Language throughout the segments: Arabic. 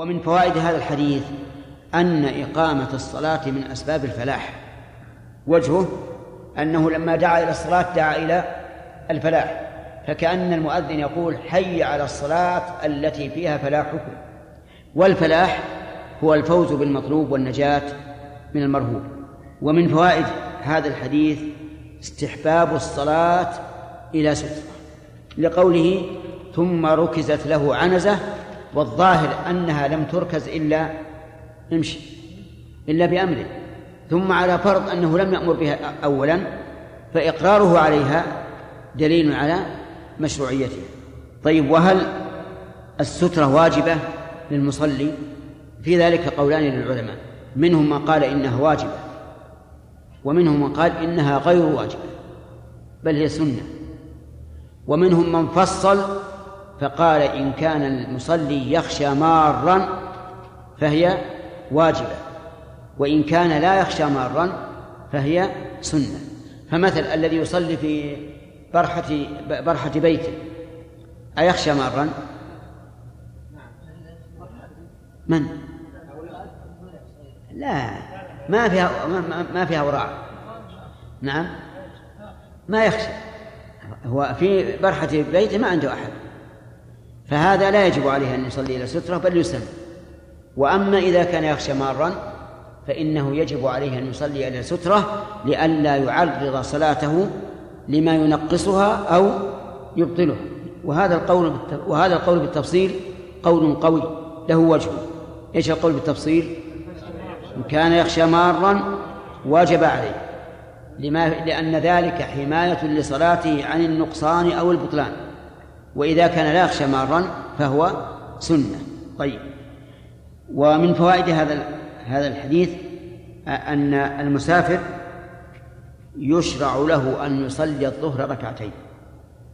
ومن فوائد هذا الحديث أن إقامة الصلاة من أسباب الفلاح. وجهه أنه لما دعا إلى الصلاة دعا إلى الفلاح فكأن المؤذن يقول حي على الصلاة التي فيها فلاحكم والفلاح هو الفوز بالمطلوب والنجاة من المرهوب. ومن فوائد هذا الحديث استحباب الصلاة إلى سترة لقوله ثم ركزت له عنزة والظاهر أنها لم تركز إلا امشي إلا بأمره. ثم على فرض أنه لم يأمر بها أولا فإقراره عليها دليل على مشروعيتها. طيب وهل السترة واجبة للمصلي؟ في ذلك قولان للعلماء. منهم من قال إنها واجبة ومنهم من قال إنها غير واجبة بل هي سنة. ومنهم من فصل فقال إن كان المصلي يخشى مارا فهي واجبة وإن كان لا يخشى مارا فهي سنة. فمثل الذي يصلي في برحة برحة بيته أيخشى مارا؟ من؟ لا ما فيها ما فيها وراء. نعم؟ ما يخشى. هو في برحة بيته ما عنده أحد. فهذا لا يجب عليه أن يصلي إلى سترة بل يسلم. وأما إذا كان يخشى مارا فإنه يجب عليه أن يصلي إلى سترة لئلا يعرض صلاته لما ينقصها أو يبطلها. وهذا القول وهذا القول بالتفصيل قول قوي له وجه. إيش القول بالتفصيل؟ إن كان يخشى مارا وجب عليه. لما لأن ذلك حماية لصلاته عن النقصان أو البطلان. وإذا كان لا يخشى مارا فهو سنة. طيب. ومن فوائد هذا هذا الحديث أن المسافر يشرع له أن يصلي الظهر ركعتين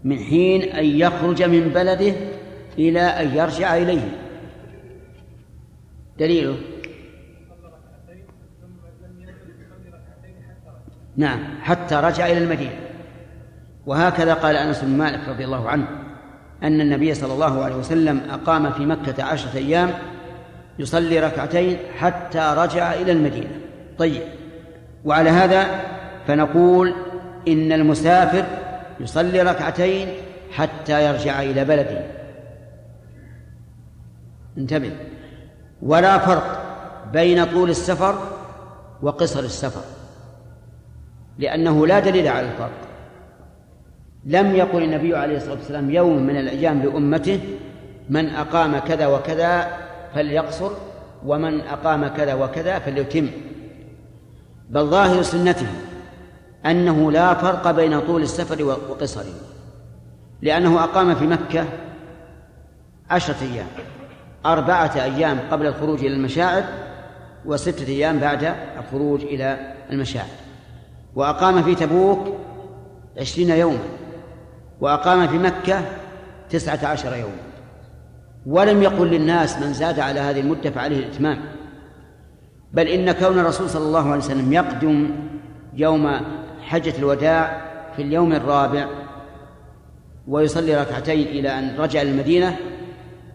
من حين أن يخرج من بلده إلى أن يرجع إليه. دليله؟ نعم حتى رجع إلى المدينة. وهكذا قال أنس بن مالك رضي الله عنه. أن النبي صلى الله عليه وسلم أقام في مكة عشرة أيام يصلي ركعتين حتى رجع إلى المدينة. طيب. وعلى هذا فنقول إن المسافر يصلي ركعتين حتى يرجع إلى بلده. انتبه. ولا فرق بين طول السفر وقصر السفر لأنه لا دليل على الفرق. لم يقل النبي عليه الصلاة والسلام يوم من الأيام لأمته من أقام كذا وكذا فليقصر ومن أقام كذا وكذا فليتم. بل ظاهر سنته أنه لا فرق بين طول السفر وقصره لأنه أقام في مكة عشرة أيام أربعة أيام قبل الخروج إلى المشاعر وستة أيام بعد الخروج إلى المشاعر وأقام في تبوك عشرين يوما. وأقام في مكة تسعة عشر يوما. ولم يقل للناس من زاد على هذه المدة فعليه الإتمام. بل إن كون الرسول صلى الله عليه وسلم يقدم يوم حجة الوداع في اليوم الرابع ويصلي ركعتين إلى أن رجع المدينة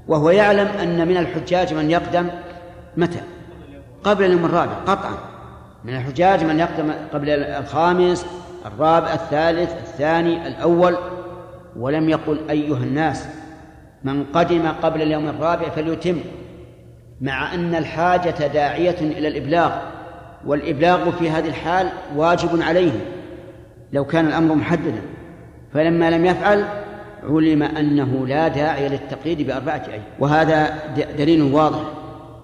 وهو يعلم أن من الحجاج من يقدم متى؟ قبل اليوم الرابع قطعا. من الحجاج من يقدم قبل الخامس الرابع الثالث الثاني الأول. ولم يقل أيها الناس من قدم قبل اليوم الرابع فليتم مع أن الحاجة داعية إلى الإبلاغ والإبلاغ في هذه الحال واجب عليه لو كان الأمر محددا. فلما لم يفعل علم أنه لا داعي للتقييد بأربعة أيام. وهذا دليل واضح.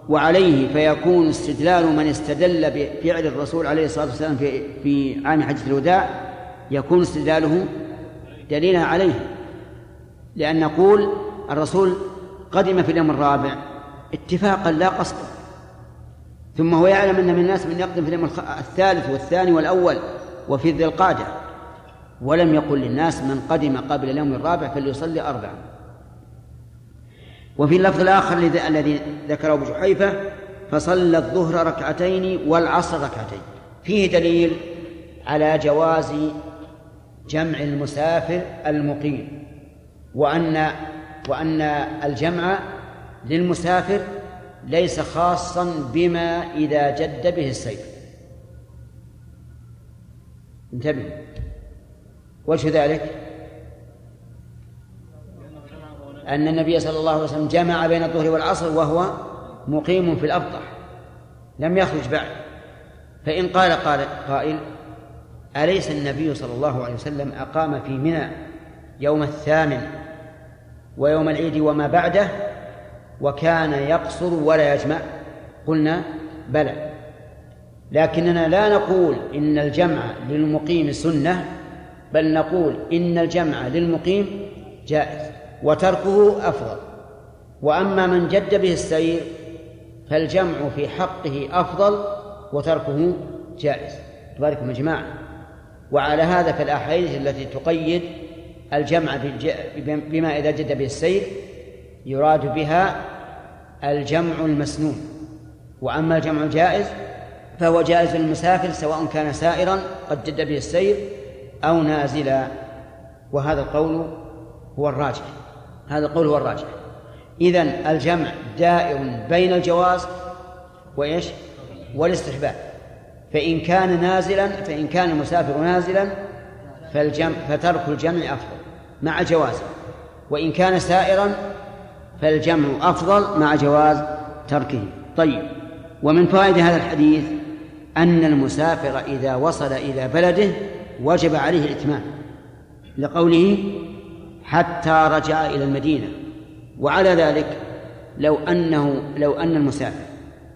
وعليه فيكون استدلال من استدل بفعل الرسول عليه الصلاة والسلام في في عام حجة الوداع يكون استدلاله دليلا عليه. لأن نقول الرسول قدم في اليوم الرابع اتفاقا لا قصدا ثم هو يعلم أن من الناس من يقدم في اليوم الثالث والثاني والأول وفي ذي القعدة ولم يقل للناس من قدم قبل اليوم الرابع فليصلي أربعا. وفي اللفظ الآخر الذي ذكره أبو جحيفة فصلى الظهر ركعتين والعصر ركعتين. فيه دليل على جواز جمع المسافر المقيم وأن وأن الجمع للمسافر ليس خاصا بما إذا جد به السيف. انتبهوا وجه ذلك أن النبي صلى الله عليه وسلم جمع بين الظهر والعصر وهو مقيم في الأبطح لم يخرج بعد. فإن قال قال قائل أليس النبي صلى الله عليه وسلم أقام في منى يوم الثامن ويوم العيد وما بعده وكان يقصر ولا يجمع؟ قلنا بلى. لكننا لا نقول إن الجمع للمقيم سنة بل نقول إن الجمع للمقيم جائز وتركه أفضل. وأما من جد به السير فالجمع في حقه أفضل وتركه جائز. تباركم يا جماعة. وعلى هذا فالأحاديث التي تقيد الجمع بما إذا جد به السير يراد بها الجمع المسنون. وأما الجمع الجائز فهو جائز للمسافر سواء كان سائرا قد جد به السير أو نازلا. وهذا القول هو الراجح. هذا القول هو الراجح. إذن الجمع دائر بين الجواز وإيش؟ والاستحباب. فإن كان نازلا فإن كان المسافر نازلا فالجمع فترك الجمع أفضل مع جوازه وإن كان سائرا فالجمع أفضل مع جواز تركه. طيب ومن فوائد هذا الحديث أن المسافر إذا وصل إلى بلده وجب عليه الإتمام لقوله حتى رجع إلى المدينة. وعلى ذلك لو أنه لو أن المسافر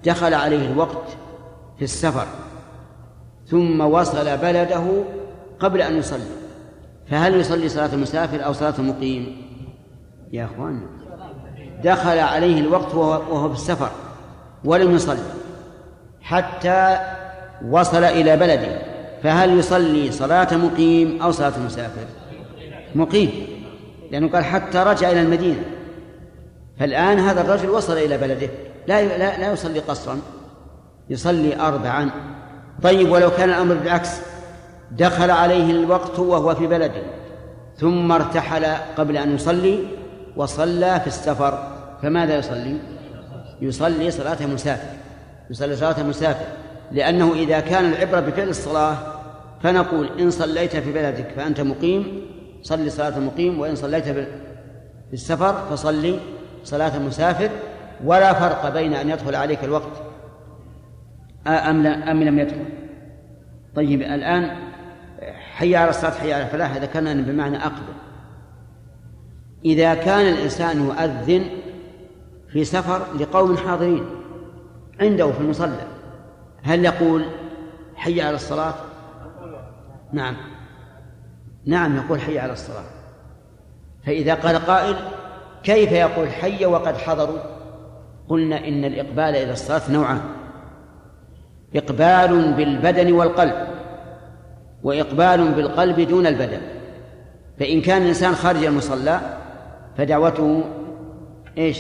دخل عليه الوقت في السفر ثم وصل بلده قبل أن يصلي. فهل يصلي صلاة المسافر أو صلاة المقيم؟ يا أخوان دخل عليه الوقت وهو في السفر ولم يصلي حتى وصل إلى بلده. فهل يصلي صلاة مقيم أو صلاة مسافر مقيم لأنه قال حتى رجع إلى المدينة. فالآن هذا الرجل وصل إلى بلده لا لا, لا يصلي قصرا يصلي أربعا. طيب ولو كان الأمر بالعكس دخل عليه الوقت وهو في بلده ثم ارتحل قبل أن يصلي وصلى في السفر فماذا يصلي؟ يصلي صلاة مسافر يصلي صلاة مسافر لأنه إذا كان العبرة بفعل الصلاة فنقول إن صليت في بلدك فأنت مقيم صلي صلاة المقيم وإن صليت في السفر فصلي صلاة المسافر ولا فرق بين أن يدخل عليك الوقت أم لا أم لم يدخل. طيب الآن حي على الصلاة حي على الفلاح ذكرنا أن بمعنى أقبل إذا كان الإنسان يؤذن في سفر لقوم حاضرين عنده في المصلى هل يقول حي على الصلاة؟ نعم. نعم يقول حي على الصلاة. فإذا قال قائل كيف يقول حي وقد حضروا؟ قلنا إن الإقبال إلى الصلاة نوعان. إقبال بالبدن والقلب وإقبال بالقلب دون البدن. فإن كان الإنسان خارج المصلى فدعوته إيش؟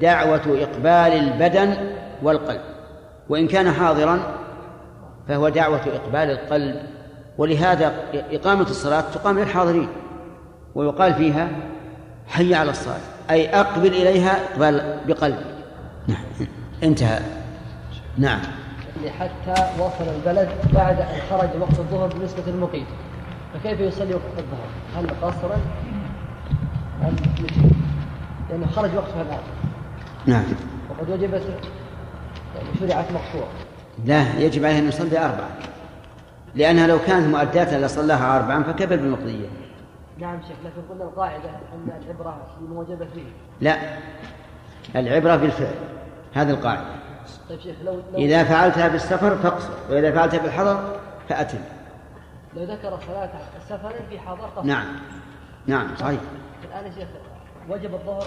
دعوة إقبال البدن والقلب. وإن كان حاضرا فهو دعوة إقبال القلب. ولهذا إقامة الصلاة تقام للحاضرين ويقال فيها حي على الصلاة أي أقبل إليها إقبال نعم. انتهى. نعم. حتى وصل البلد بعد أن خرج وقت الظهر بالنسبة للمقيم فكيف يصلي وقت الظهر؟ هل قصرا؟ أم لأنه خرج وقتها الآن نعم. وقد وجبت يعني شرعت مقصورة. لا يجب عليه أن يصلي أربعة لأنها لو كانت مؤداة لصلاها أربعا فكيف بالمقضية. نعم شيخ لكن قلنا القاعدة أن العبرة بالموجبة فيه. لا. العبرة بالفعل هذه القاعدة. طيب شيخ لو, لو إذا فعلتها بالسفر فاقصر وإذا فعلتها بالحضر فأتم. لو ذكر صلاة سفر في حضر قصر نعم. نعم صحيح. الآن يا شيخ وجب الظهر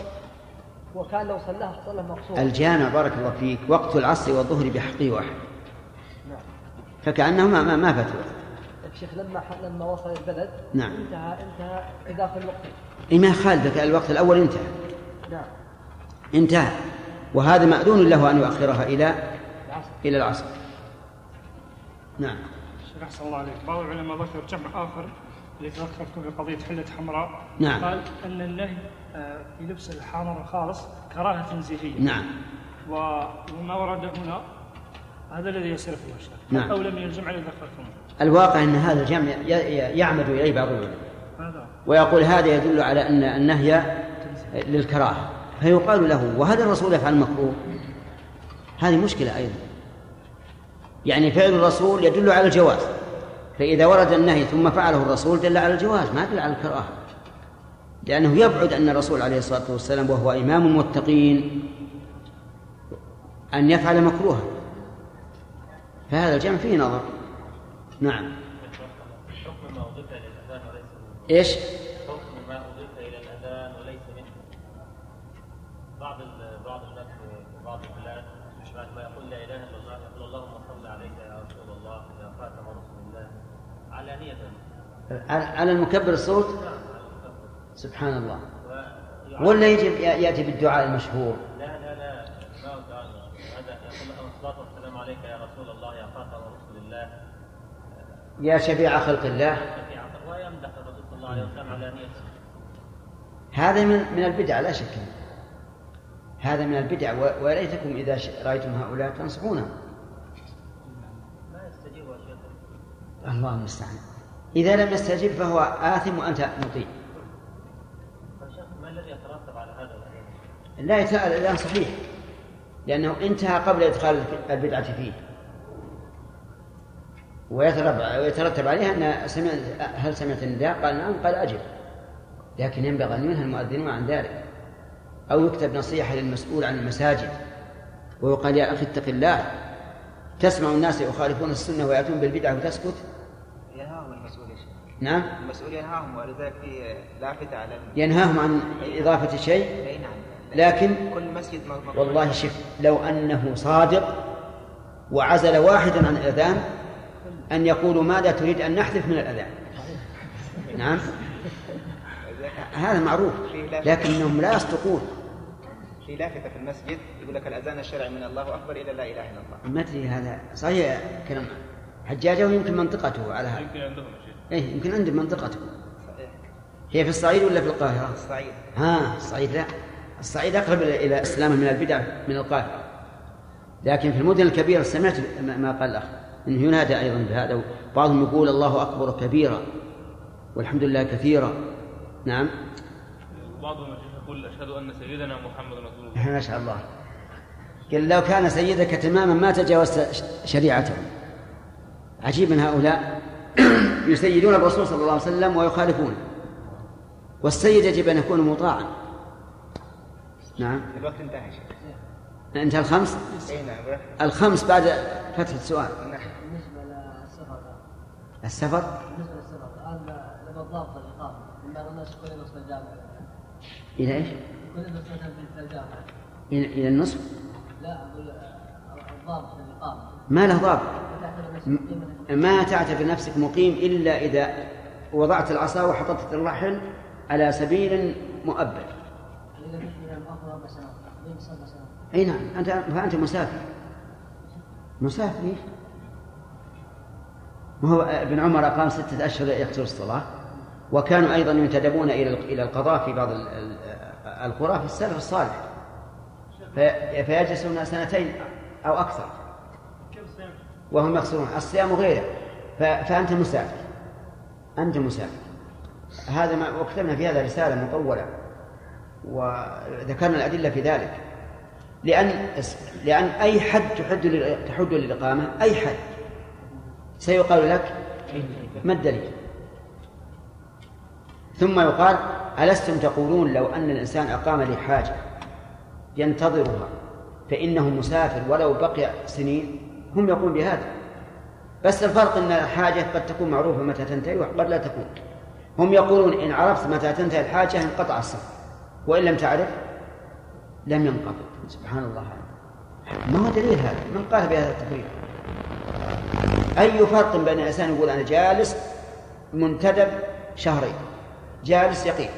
وكان لو صلاها صلى مقصور الجامع بارك الله فيك وقت العصر والظهر بحقه واحد. نعم. فكأنهما ما, ما فتوى. طيب شيخ لما لما وصل البلد نعم. انتهى انتهى إضافة الوقت. إيه ما خالفك الوقت الأول انتهى. نعم. انتهى. وهذا مأذون له أن يؤخرها إلى العصر إلى العصر. نعم. شيخ أحسن الله عليك. بعض العلماء ذكر جمع اللي ذكرتكم في قضية حلة حمراء. نعم. قال أن النهي آه، في لبس الحمر الخالص كراهة تنزيهية. نعم. وما ورد هنا هذا الذي يصرف الشيخ نعم. أو لم يلزم عليه ذكرتم الواقع أن هذا الجمع يعمد إليه بعض العلماء. ويقول هذا يدل على أن النهي للكراهة. فيقال له وهل الرسول يفعل المكروه هذه مشكلة أيضا. يعني فعل الرسول يدل على الجواز. فإذا ورد النهي ثم فعله الرسول دل على الجواز ما دل على الكراهة. لأنه يبعد أن الرسول عليه الصلاة والسلام وهو إمام المتقين أن يفعل مكروها. فهذا الجمع فيه نظر. نعم. إيش؟ بعض بعض الناس في بعض البلاد بعد ما يقول لا إله إلا الله يقول اللهم صل عليك يا رسول الله يا خاتم رسول الله علانية على على المكبر الصوت؟ سبحان الله. ولا يجب يأتي بالدعاء المشهور؟ لا لا لا هذا يقول الصلاة والسلام عليك يا رسول الله يا خاتم رسول الله. يا شفيع خلق الله. ويمدح الرسول صلى الله عليه وسلم علانية هذا من من البدع لا شك. هذا من البدع وليتكم إذا ش- رأيتم هؤلاء تنصحونهم الله المستعان. إذا لم يستجب فهو آثم وأنت مطيع. ما الذي يترتب على هذا لا يتأل الآن صحيح لأنه انتهى قبل إدخال البدعة فيه. ويترتب عليها أن سمعت هل سمعت النداء؟ قال نعم قال أجب. لكن ينبغي أن ينهى المؤذنون عن ذلك. أو يكتب نصيحة للمسؤول عن المساجد ويقال يا أخي اتق الله. تسمع الناس يخالفون السنة ويأتون بالبدعة وتسكت؟ ينهاهم المسؤول يا شيخ. نعم. المسؤول ينهاهم ولذلك في لافتة على ينهاهم عن إضافة شيء؟ أي نعم. لكن كل مسجد والله شف لو أنه صادق وعزل واحدا عن الأذان أن يقولوا ماذا تريد أن نحذف من الأذان؟ نعم. هذا معروف. لكنهم لا يصدقون. في لافتة في المسجد يقول لك الأذان الشرعي من الله أكبر إلى لا إله إلا الله. ما أدري هذا. صحيح كلام. حجاجه ويمكن منطقته على هذا. يمكن عندهم شيء إيه يمكن عندهم منطقته. صحيح. هي في الصعيد ولا في القاهرة؟ الصعيد. ها الصعيد لا. الصعيد أقرب إلى إلى السلامه من البدع من القاهرة. لكن في المدن الكبيرة سمعت ما ما قال الأخ. إنه ينادى أيضا بهذا. بعضهم يقول الله أكبر كبيرا والحمد لله كثيرا. نعم. بعضهم يقول أشهد أن سيدنا محمد رسول الله. ما شاء الله. قال لو كان سيدك تماما ما تجاوزت ش- شريعته. عجيب من هؤلاء. يسيدون الرسول صلى الله عليه وسلم ويخالفونه والسيد يجب أن يكون مطاعا. نعم. الوقت انتهى يا شيخ. انتهى الخمس؟ اي نعم الخمس بعد فتح السؤال. نعم. بالنسبة للسفر السفر؟ بالنسبة للسفر الان لما ضابط الإقامة؟ من بعض الناس يكون يدرس في في الجامعة إلى إلى النصف لا الضابط ما له ضابط. ما تعتبر نفسك مقيم إلا إذا وضعت العصا وحطت الرحل على سبيل مؤبد. أي نعم. أنت فانت مسافر. مسافر؟ ما هو ابن عمر اقام ستة أشهر يقصر الصلاة. وكانوا أيضا ينتدبون إلى إلى القضاء في بعض ال- ال- القرى في السلف الصالح. في- فيجلسون سنتين أو أكثر. وهم يقصرون الصيام غيره ف- فأنت مسافر. أنت مسافر. هذا ما وكتبنا في هذا رسالة مطولة. وذكرنا الأدلة في ذلك. لأن لأن أي حد تحد تحد للإقامة أي حد. سيقال لك ما الدليل؟ ثم يقال ألستم تقولون لو أن الإنسان أقام لحاجة ينتظرها فإنه مسافر ولو بقي سنين هم يقولون بهذا. بس الفرق أن الحاجة قد تكون معروفة متى تنتهي وقد لا تكون. هم يقولون إن عرفت متى تنتهي الحاجة انقطع السفر وإن لم تعرف لم ينقطع. سبحان الله. ما هو دليل هذا؟ من قال بهذا التقرير؟ أي فرق بين إنسان يقول أنا جالس منتدب شهرين؟ جالس يقين.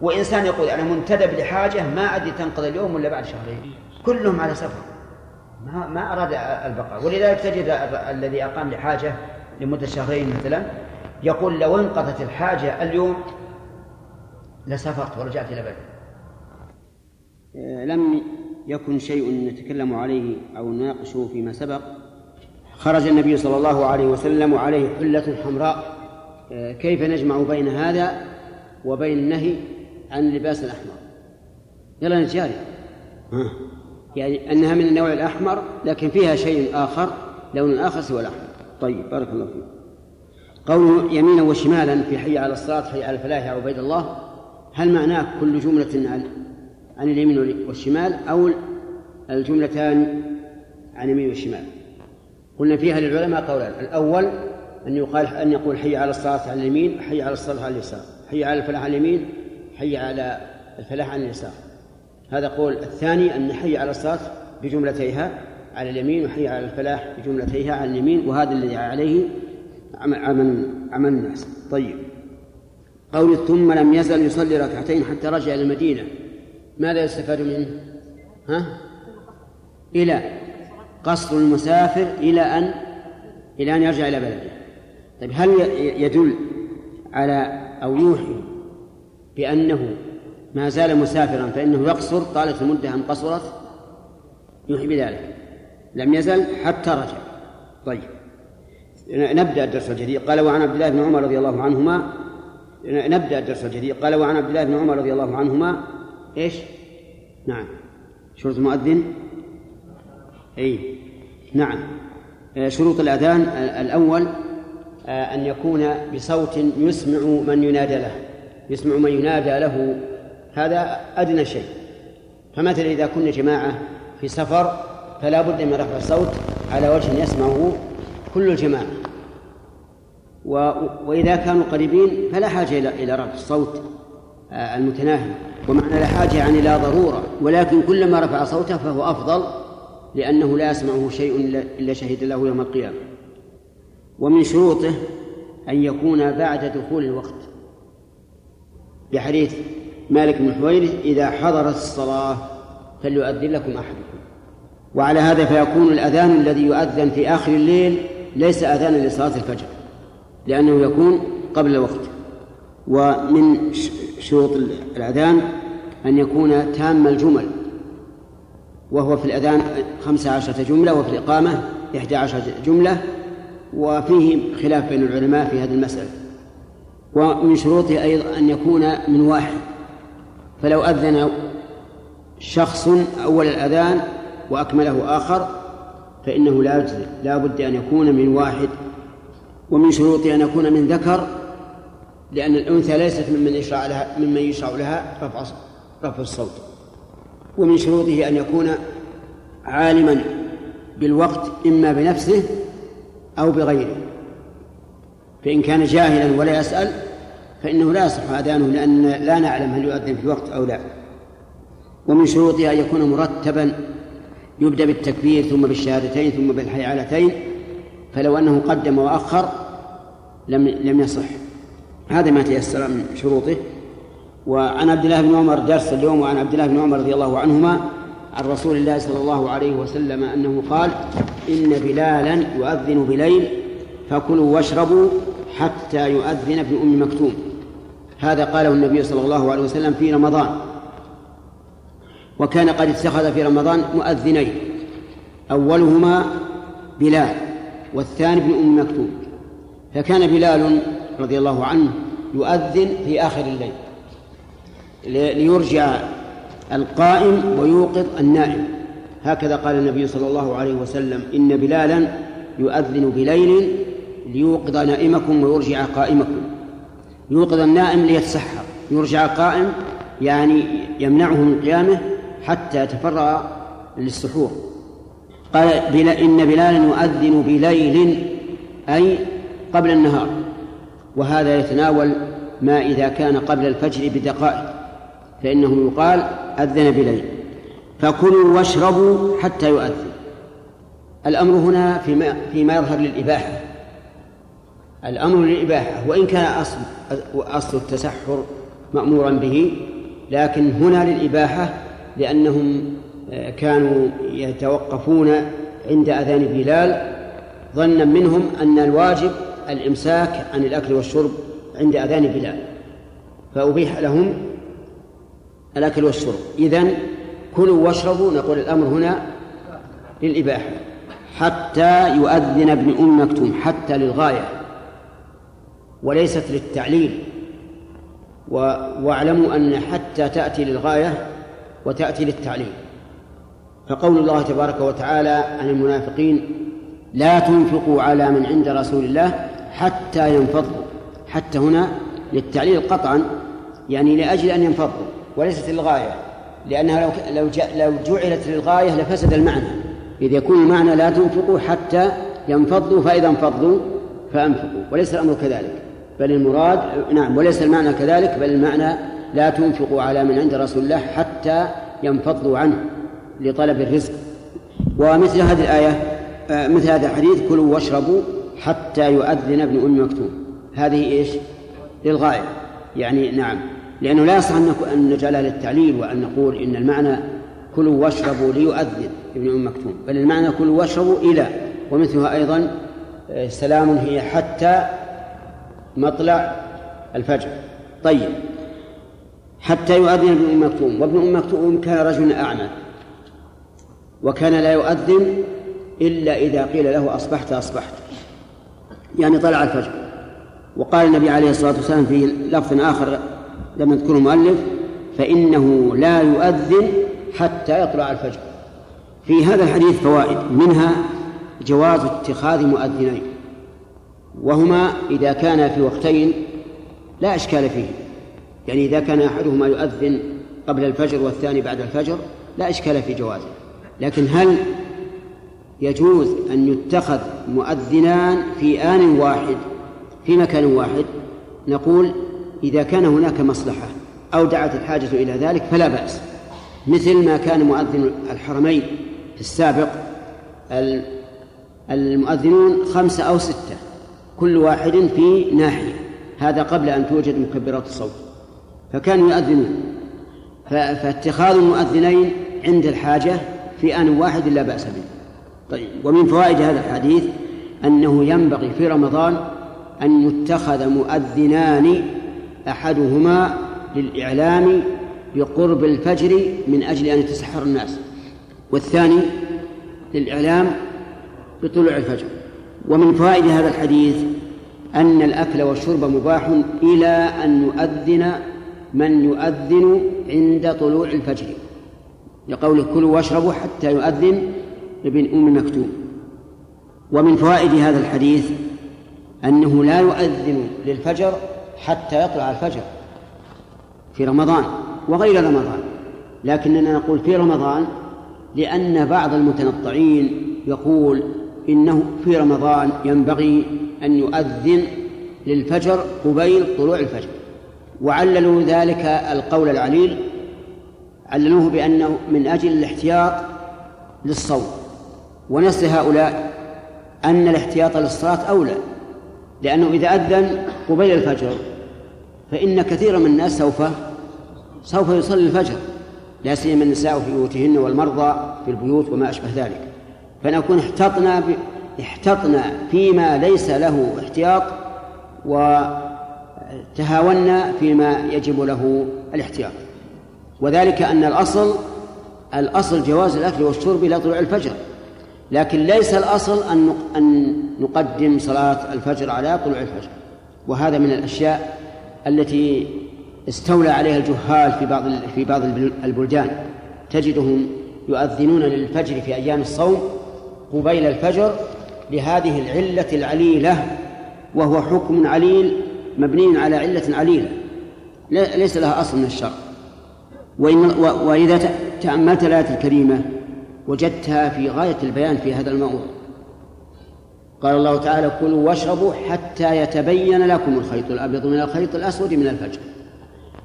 وإنسان يقول أنا منتدب لحاجة ما أدري تنقضي اليوم ولا بعد شهرين. كلهم على سفر ما ما أراد البقاء. ولذلك تجد ال- الذي أقام لحاجة لمدة شهرين مثلا يقول لو انقضت الحاجة اليوم لسافرت ورجعت إلى بلدي. لم يكن شيء نتكلم عليه أو نناقشه فيما سبق. خرج النبي صلى الله عليه وسلم وعليه حلة حمراء كيف نجمع بين هذا وبين النهي عن اللباس الأحمر؟ يلا نتجاري يعني أنها من النوع الأحمر لكن فيها شيء آخر لون آخر سوى الأحمر. طيب بارك الله فيك. قوله يمينا وشمالا في حي على الصلاة حي على الفلاح يا عبيد الله. هل معناه كل جملة عن عن اليمين والشمال أو الجملتان عن اليمين والشمال؟ قلنا فيها للعلماء قولان. الأول أن يقال أن يقول حي على الصلاة على اليمين حي على الصلاة على اليسار. حي على الفلاح على اليمين حي على الفلاح على اليسار. هذا قول الثاني أن حي على الصلاة بجملتيها على اليمين وحي على الفلاح بجملتيها على اليمين وهذا الذي عليه عمل عمل الناس. طيب. قول ثم لم يزل يصلي ركعتين حتى رجع إلى المدينة. ماذا يستفاد منه؟ ها؟ إلى قصر المسافر إلى أن إلى أن يرجع إلى بلده. طيب هل يدل على أو يوحي بأنه ما زال مسافرا فإنه يقصر طالت المدة أم قصرت؟ يوحي بذلك. لم يزل حتى رجع. طيب نبدأ الدرس الجديد. قال وعن عبد الله بن عمر رضي الله عنهما نبدأ الدرس الجديد. قال وعن عبد الله بن عمر رضي الله عنهما إيش؟ نعم. شروط المؤذن؟ اي نعم. آه، شروط الأذان الأول أن يكون بصوت يسمع من ينادى له يسمع من ينادى له. هذا أدنى شيء. فمثلا إذا كنا جماعة في سفر فلا بد من رفع الصوت على وجه يسمعه كل الجماعة. و... وإذا كانوا قريبين فلا حاجة إلى إلى رفع الصوت آه، المتناهي. ومعنى لا حاجة يعني لا ضرورة. ولكن كلما رفع صوته فهو أفضل لأنه لا يسمعه شيء إلا شهد له يوم القيامة. ومن شروطه أن يكون بعد دخول الوقت. بحديث مالك بن حويرث إذا حضرت الصلاة فليؤذن لكم أحدكم. وعلى هذا فيكون الأذان الذي يؤذن في آخر الليل ليس أذانا لصلاة الفجر لأنه يكون قبل الوقت. ومن شروط الأذان أن يكون تام الجمل وهو في الأذان خمس عشرة جملة وفي الإقامة إحدى عشرة جملة وفيه خلاف بين العلماء في هذه المسألة. ومن شروطه أيضا أن يكون من واحد. فلو أذن شخص أول الأذان وأكمله آخر فإنه لا يجزي. لا بد أن يكون من واحد. ومن شروطه أن يكون من ذكر لأن الأنثى ليست ممن يشرع لها ممن يشرع لها رفع رفع الصوت. ومن شروطه أن يكون عالما بالوقت إما بنفسه أو بغيره. فإن كان جاهلا ولا يسأل فإنه لا يصح أذانه لأن لا نعلم هل يؤذن في الوقت أو لا. ومن شروطها أن يكون مرتبا يبدأ بالتكبير ثم بالشهادتين ثم بالحيعلتين فلو أنه قدم وأخر لم لم يصح. هذا ما تيسر من شروطه. وعن عبد الله بن عمر درس اليوم وعن عبد الله بن عمر رضي الله عنهما عن رسول الله صلى الله عليه وسلم أنه قال إن بلالا يؤذن بليل فكلوا واشربوا حتى يؤذن ابن أم مكتوم. هذا قاله النبي صلى الله عليه وسلم في رمضان. وكان قد اتخذ في رمضان مؤذنين أولهما بلال والثاني ابن أم مكتوم. فكان بلال رضي الله عنه يؤذن في آخر الليل ليرجع القائم ويوقظ النائم. هكذا قال النبي صلى الله عليه وسلم إن بلالا يؤذن بليل ليوقظ نائمكم ويرجع قائمكم. يوقظ النائم ليتسحر. يرجع قائم يعني يمنعه من قيامه حتى يتفرغ للسحور. قال إن بلالا يؤذن بليل أي قبل النهار. وهذا يتناول ما إذا كان قبل الفجر بدقائق. فإنه يقال أذن بليل. فكلوا واشربوا حتى يؤذن. الأمر هنا فيما, فيما يظهر للإباحة. الأمر للإباحة وإن كان أصل أصل التسحر مأمورا به لكن هنا للإباحة لأنهم آه، كانوا يتوقفون عند أذان بلال ظنا منهم أن الواجب الإمساك عن الأكل والشرب عند أذان بلال. فأبيح لهم الأكل والشرب. إذن كلوا واشربوا نقول الأمر هنا للإباحة حتى يؤذن ابن أم مكتوم حتى للغاية وليست للتعليل. واعلموا أن حتى تأتي للغاية وتأتي للتعليل. فقول الله تبارك وتعالى عن المنافقين لا تنفقوا على من عند رسول الله حتى ينفضوا حتى هنا للتعليل قطعا يعني لأجل أن ينفضوا. وليست للغاية لأنها لو لو لو جعلت للغاية لفسد المعنى. إذ يكون المعنى لا تنفقوا حتى ينفضوا فإذا انفضوا فأنفقوا. وليس الأمر كذلك بل المراد نعم وليس المعنى كذلك بل المعنى لا تنفقوا على من عند رسول الله حتى ينفضوا عنه لطلب الرزق. ومثل هذه الآية آه، مثل هذا الحديث كلوا واشربوا حتى يؤذن ابن أم مكتوم. هذه إيش؟ للغاية. يعني نعم. لأنه لا يصح أن نجعلها للتعليل وأن نقول إن المعنى كلوا واشربوا ليؤذن ابن أم مكتوم بل المعنى كلوا واشربوا إلى ومثلها أيضا آه، سلام هي حتى مطلع الفجر. طيب. حتى يؤذن ابن أم مكتوم وابن أم مكتوم كان رجلا أعمى وكان لا يؤذن إلا إذا قيل له أصبحت أصبحت. يعني طلع الفجر وقال النبي عليه الصلاة والسلام في لفظ آخر لم يذكره المؤلف فإنه لا يؤذن حتى يطلع الفجر. في هذا الحديث فوائد منها جواز اتخاذ مؤذنين وهما إذا كان في وقتين لا إشكال فيه. يعني إذا كان أحدهما يؤذن قبل الفجر والثاني بعد الفجر لا إشكال في جوازه. لكن هل يجوز أن يتخذ مؤذنان في آن واحد في مكان واحد؟ نقول إذا كان هناك مصلحة أو دعت الحاجة إلى ذلك فلا بأس. مثل ما كان مؤذن الحرمين في السابق المؤذنون خمسة أو ستة كل واحد في ناحية هذا قبل أن توجد مكبرات الصوت. فكانوا يؤذنون. فاتخاذ المؤذنين عند الحاجة في آن واحد لا بأس به. طيب ومن فوائد هذا الحديث أنه ينبغي في رمضان أن يتخذ مؤذنان أحدهما للإعلام بقرب الفجر من أجل أن يتسحر الناس والثاني للإعلام بطلوع الفجر. ومن فوائد هذا الحديث أن الأكل والشرب مباح إلى أن يؤذن من يؤذن عند طلوع الفجر. لقوله كلوا واشربوا حتى يؤذن ابن أم مكتوم ومن فوائد هذا الحديث أنه لا يؤذن للفجر حتى يطلع الفجر في رمضان وغير رمضان. لكننا نقول في رمضان لأن بعض المتنطعين يقول إنه في رمضان ينبغي أن يؤذن للفجر قبيل طلوع الفجر. وعللوا ذلك القول العليل عللوه بأنه من أجل الاحتياط للصوم. ونسل هؤلاء أن الاحتياط للصلاة أولى. لأنه إذا أذن قبيل الفجر فإن كثيرا من الناس سوف سوف يصلي الفجر لا سيما النساء في بيوتهن والمرضى في البيوت وما أشبه ذلك. فنكون احتطنا ب... احتطنا فيما ليس له احتياط وتهاونا فيما يجب له الاحتياط. وذلك أن الأصل الأصل جواز الأكل والشرب إلى طلوع الفجر. لكن ليس الأصل أن أن نقدم صلاة الفجر على طلوع الفجر. وهذا من الأشياء التي استولى عليها الجهال في بعض في بعض البلدان. تجدهم يؤذنون للفجر في أيام الصوم قبيل الفجر لهذه العلة العليلة وهو حكم عليل مبني على علة عليلة. ليس لها أصل من الشرع. وإن وإذا تأملت الآية الكريمة وجدتها في غاية البيان في هذا الموضوع. قال الله تعالى كلوا واشربوا حتى يتبين لكم الخيط الأبيض من الخيط الأسود من الفجر.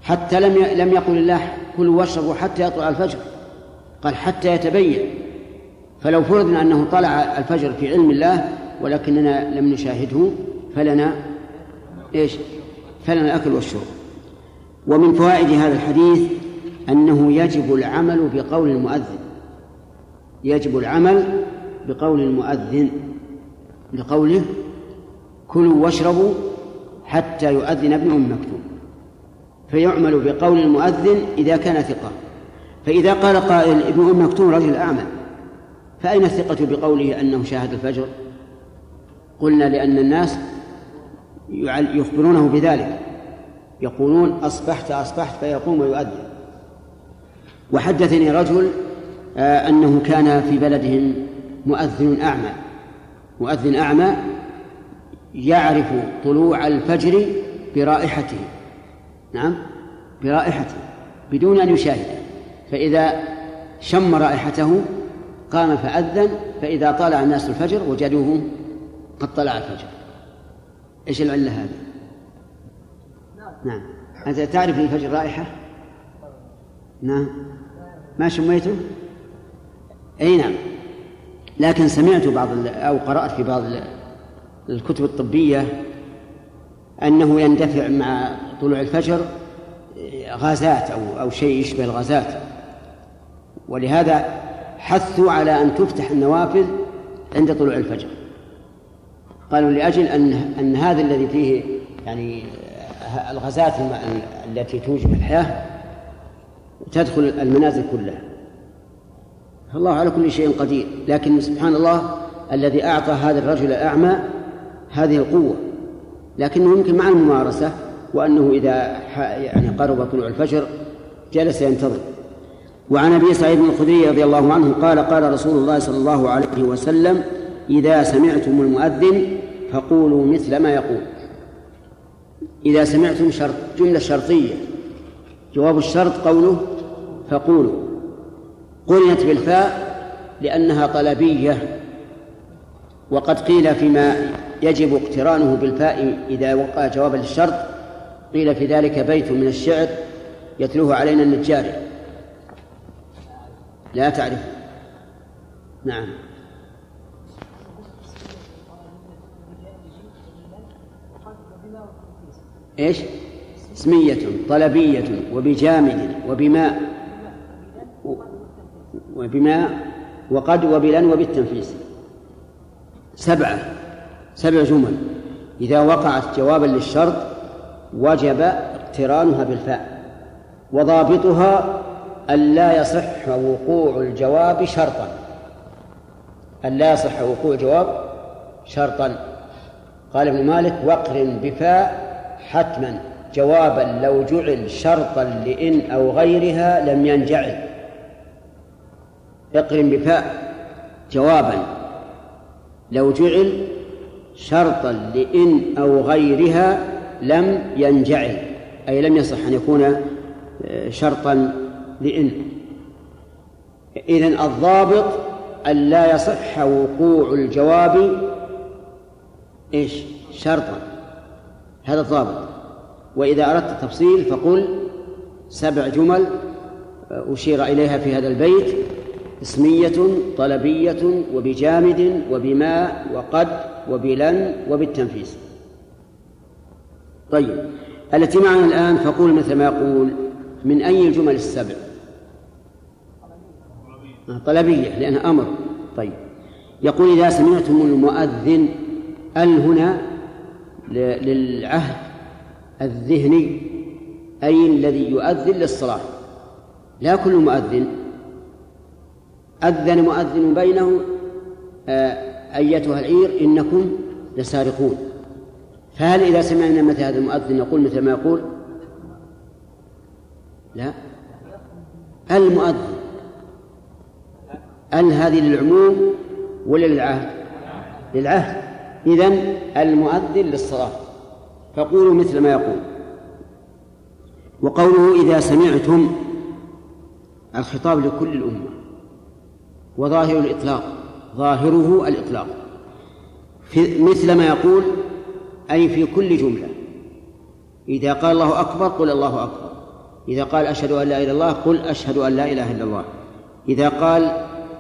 حتى لم لم يقل الله كلوا واشربوا حتى يطلع الفجر. قال حتى يتبين. فلو فرضنا أنه طلع الفجر في علم الله ولكننا لم نشاهده فلنا إيش؟ فلنا الأكل والشرب. ومن فوائد هذا الحديث أنه يجب العمل بقول المؤذن. يجب العمل بقول المؤذن لقوله كلوا واشربوا حتى يؤذن ابن أم مكتوم. فيعمل بقول المؤذن إذا كان ثقة. فإذا قال قائل ابن أم مكتوم رجل أعمى فأين الثقة بقوله أنه شاهد الفجر؟ قلنا لأن الناس يخبرونه بذلك. يقولون أصبحت أصبحت فيقوم ويؤذن. وحدثني رجل أنه كان في بلدهم مؤذن أعمى مؤذن أعمى يعرف طلوع الفجر برائحته نعم برائحته بدون أن يشاهده فإذا شم رائحته قام فأذن فإذا طالع الناس الفجر وجدوه قد طلع الفجر إيش العلة هذه؟ نعم أنت تعرف للفجر رائحة؟ نعم ما شميته؟ أي نعم. لكن سمعت بعض أو قرأت في بعض الكتب الطبية أنه يندفع مع طلوع الفجر غازات أو أو شيء يشبه الغازات. ولهذا حثوا على أن تفتح النوافذ عند طلوع الفجر. قالوا لأجل أن أن هذا الذي فيه يعني الغازات التي توجب الحياة تدخل المنازل كلها. الله على كل شيء قدير. لكن سبحان الله الذي أعطى هذا الرجل الأعمى هذه القوة. لكنه يمكن مع الممارسة وأنه إذا يعني قرب طلوع الفجر جلس ينتظر. وعن أبي سعيد الخدري رضي الله عنه قال قال رسول الله صلى الله عليه وسلم إذا سمعتم المؤذن فقولوا مثل ما يقول. إذا سمعتم شرط جملة شرطية. جواب الشرط قوله فقولوا. قرنت بالفاء لأنها طلبية وقد قيل فيما يجب اقترانه بالفاء إذا وقع جوابا للشرط قيل في ذلك بيت من الشعر يتلوه علينا النجاري لا تعرف. نعم. إيش؟ اسمية طلبية وبجامد وبماء. وبماء وقد وبلن وبالتنفيس سبعة سبع جمل. إذا وقعت جوابا للشرط وجب اقترانها بالفاء وضابطها أن لا يصح وقوع الجواب شرطا. أن لا يصح وقوع الجواب شرطا. قال ابن مالك واقرن بفاء حتما. جوابا لو جعل شرطا لإن أو غيرها لم ينجعل. اقرن بفاء جوابا. لو جعل شرطا لإن أو غيرها لم ينجعل أي لم يصح أن يكون آه، شرطا لإن. إذن الضابط أن لا يصح وقوع الجواب إيش؟ شرطا. هذا الضابط. وإذا أردت التفصيل فقل سبع جمل أشير إليها في هذا البيت. اسمية طلبية وبجامد وبماء وقد وبلن وبالتنفيس. طيب التي معنا الآن فقول مثل ما يقول من أي الجمل السبع؟ طلبية لأنها أمر. طيب يقول إذا سمعتم المؤذن ال هنا للعهد الذهني أي الذي يؤذن للصلاة؟ لا كل مؤذن. أذن مؤذن بينه آه، أيتها العير إنكم لسارقون. فهل إذا سمعنا مثل هذا المؤذن نقول مثل ما يقول؟ لا. المؤذن. أن هذه للعموم ولا للعهد؟ للعهد. إذن المؤذن للصلاة فقولوا مثل ما يقول. وقوله إذا سمعتم الخطاب لكل الأمة. وظاهر الإطلاق ظاهره الإطلاق. في مثل ما يقول أي في كل جملة. إذا قال الله أكبر قل الله أكبر. إذا قال أشهد أن لا إله إلا الله قل أشهد أن لا إله إلا الله. إذا قال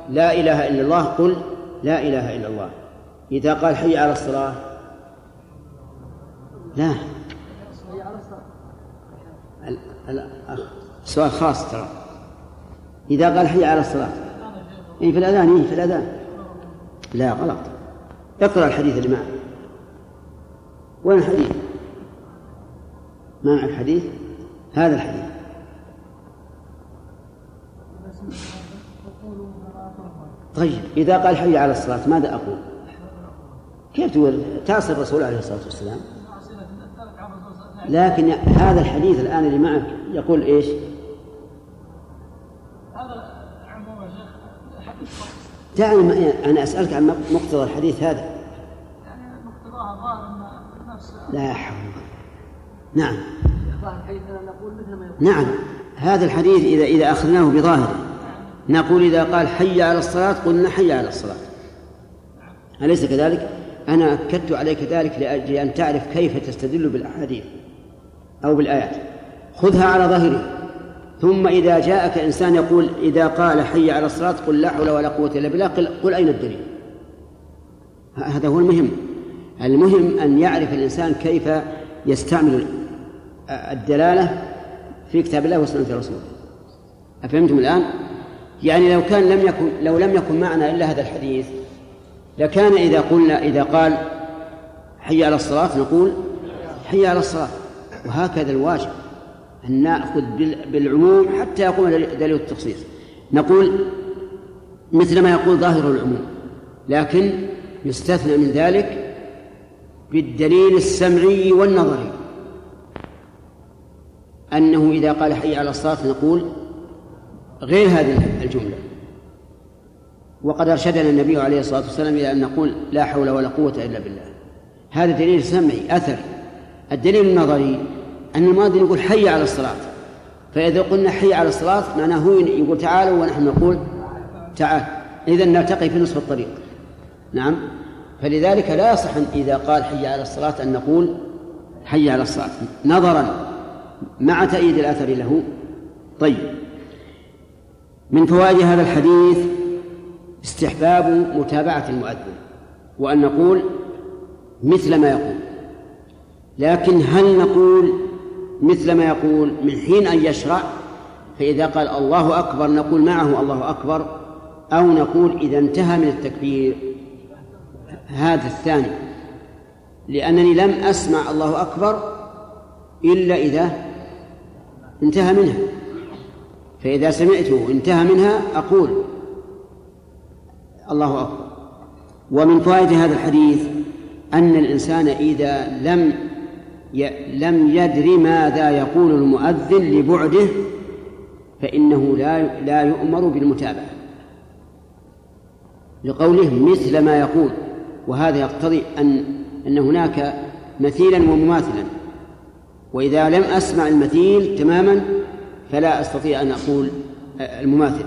لا إله إلا الله قل لا إله إلا الله. إذا قال حي على الصلاة لا. سؤال خاص ترى. إذا قال حي على الصلاة إيه في الأذان إيه في الأذان. لا غلط. اقرأ الحديث اللي معك. وين الحديث؟ ما الحديث؟ هذا الحديث. طيب إذا قال حي على الصلاة ماذا أقول؟ كيف تقول؟ تعصي الرسول عليه الصلاة والسلام. لكن هذا الحديث الآن اللي معك يقول إيش؟ دعني أنا أسألك عن مقتضى الحديث هذا. يعني مقتضاها ظاهر لا حول نعم. نعم. هذا الحديث إذا إذا أخذناه بظاهره. نقول إذا قال حي على الصلاة قلنا حي على الصلاة. أليس كذلك؟ أنا أكدت عليك ذلك لأجل أن تعرف كيف تستدل بالأحاديث أو بالآيات. خذها على ظاهره. ثم إذا جاءك إنسان يقول إذا قال حي على الصلاة قل لا حول ولا قوة إلا بالله قل, قل أين الدليل؟ هذا هو المهم. المهم أن يعرف الإنسان كيف يستعمل الدلالة في كتاب الله وسنة رسوله. أفهمتم الآن؟ يعني لو كان لم يكن لو لم يكن معنا إلا هذا الحديث لكان إذا قلنا إذا قال حي على الصلاة نقول حي على الصلاة وهكذا الواجب. أن نأخذ بالعموم حتى يقوم دليل التخصيص. نقول مثل ما يقول ظاهر العموم لكن يستثنى من ذلك بالدليل السمعي والنظري. أنه إذا قال حي على الصلاة نقول غير هذه الجملة. وقد أرشدنا النبي عليه الصلاة والسلام إلى أن نقول لا حول ولا قوة إلا بالله. هذا دليل سمعي أثر الدليل النظري أن المؤذن يقول حي على الصلاة فإذا قلنا حي على الصلاة معناه هو يقول تعالوا ونحن نقول تعال. إذا نلتقي في نصف الطريق. نعم؟ فلذلك لا يصح إذا قال حي على الصلاة أن نقول حي على الصلاة نظرا مع تأييد الأثر له. طيب. من فوائد هذا الحديث استحباب متابعة المؤذن وأن نقول مثل ما يقول. لكن هل نقول مثل ما يقول من حين أن يشرع فإذا قال الله أكبر نقول معه الله أكبر أو نقول إذا انتهى من التكبير. هذا الثاني. لأنني لم أسمع الله أكبر إلا إذا انتهى منها. فإذا سمعته انتهى منها أقول الله أكبر. ومن فوائد هذا الحديث أن الإنسان إذا لم لم يدر ماذا يقول المؤذن لبعده فإنه لا لا يؤمر بالمتابعة. لقوله مثل ما يقول وهذا يقتضي أن أن هناك مثيلا ومماثلا. وإذا لم أسمع المثيل تماما فلا أستطيع أن أقول المماثل.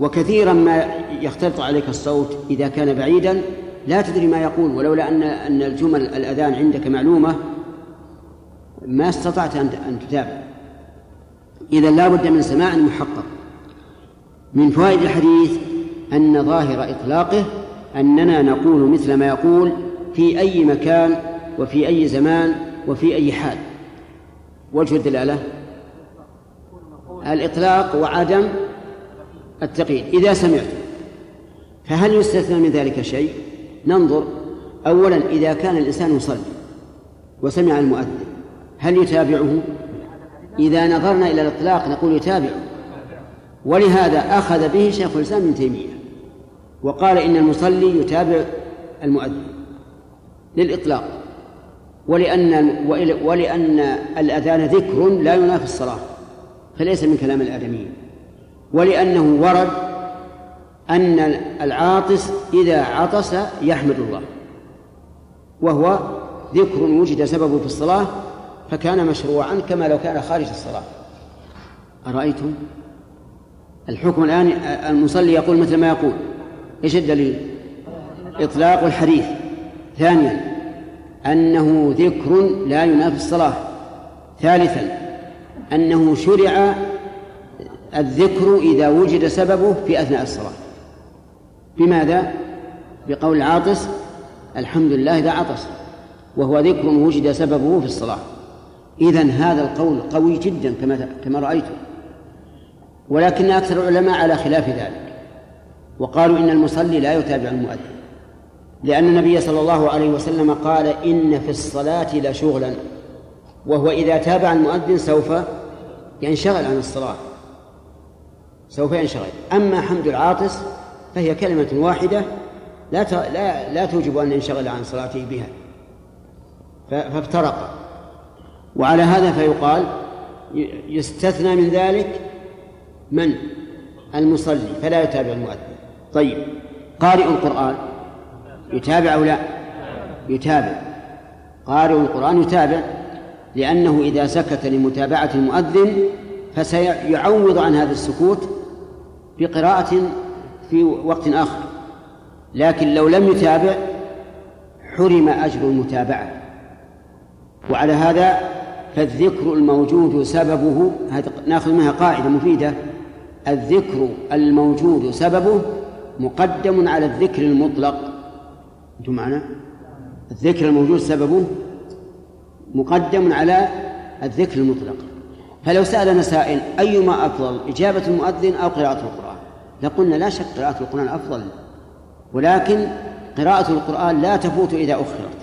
وكثيرا ما يختلط عليك الصوت إذا كان بعيدا لا تدري ما يقول ولولا أن أن الجمل الأذان عندك معلومة ما استطعت أن تتابع. إذا لا بد من سماع محقق. من فوائد الحديث أن ظاهر إطلاقه أننا نقول مثل ما يقول في أي مكان وفي أي زمان وفي أي حال. وجه الدلالة؟ الإطلاق وعدم التقييد. إذا سمعت فهل يستثنى من ذلك شيء؟ ننظر. أولا إذا كان الإنسان يصلي وسمع المؤذن هل يتابعه؟ إذا نظرنا إلى الإطلاق نقول يتابعه. ولهذا أخذ به شيخ الإسلام ابن تيمية وقال إن المصلي يتابع المؤذن للإطلاق. ولأن ولأن الأذان ذكر لا ينافي الصلاة فليس من كلام الآدميين. ولأنه ورد أن العاطس إذا عطس يحمد الله وهو ذكر وجد سببه في الصلاة فكان مشروعا كما لو كان خارج الصلاة أرأيتم؟ الحكم الآن المصلي يقول مثل ما يقول. إيش الدليل؟ إطلاق الحديث. ثانيا أنه ذكر لا ينافي الصلاة. ثالثا أنه شرع الذكر إذا وجد سببه في أثناء الصلاة. بماذا؟ بقول العاطس الحمد لله إذا عطس وهو ذكر وجد سببه في الصلاة. إذا هذا القول قوي جدا كما كما رأيت ولكن أكثر العلماء على خلاف ذلك وقالوا إن المصلي لا يتابع المؤذن. لأن النبي صلى الله عليه وسلم قال إن في الصلاة لشغلا وهو إذا تابع المؤذن سوف ينشغل عن الصلاة. سوف ينشغل. أما حمد العاطس فهي كلمة واحدة لا لا لا توجب أن ينشغل عن صلاته بها. فافترق. وعلى هذا فيقال يستثنى من ذلك من؟ المصلي فلا يتابع المؤذن. طيب قارئ القرآن يتابع أو لا؟ يتابع. قارئ القرآن يتابع لأنه إذا سكت لمتابعة المؤذن فسيعوض عن هذا السكوت بقراءة في وقت آخر. لكن لو لم يتابع حرم أجر المتابعة. وعلى هذا فالذكر الموجود سببه ناخذ منها قاعدة مفيدة. الذكر الموجود سببه مقدم على الذكر المطلق. أنتم معنا؟ الذكر الموجود سببه مقدم على الذكر المطلق. فلو سألنا سائل أيما أفضل إجابة المؤذن أو قراءة القرآن؟ لقلنا لا شك قراءة القرآن أفضل. ولكن قراءة القرآن لا تفوت إذا أخرت.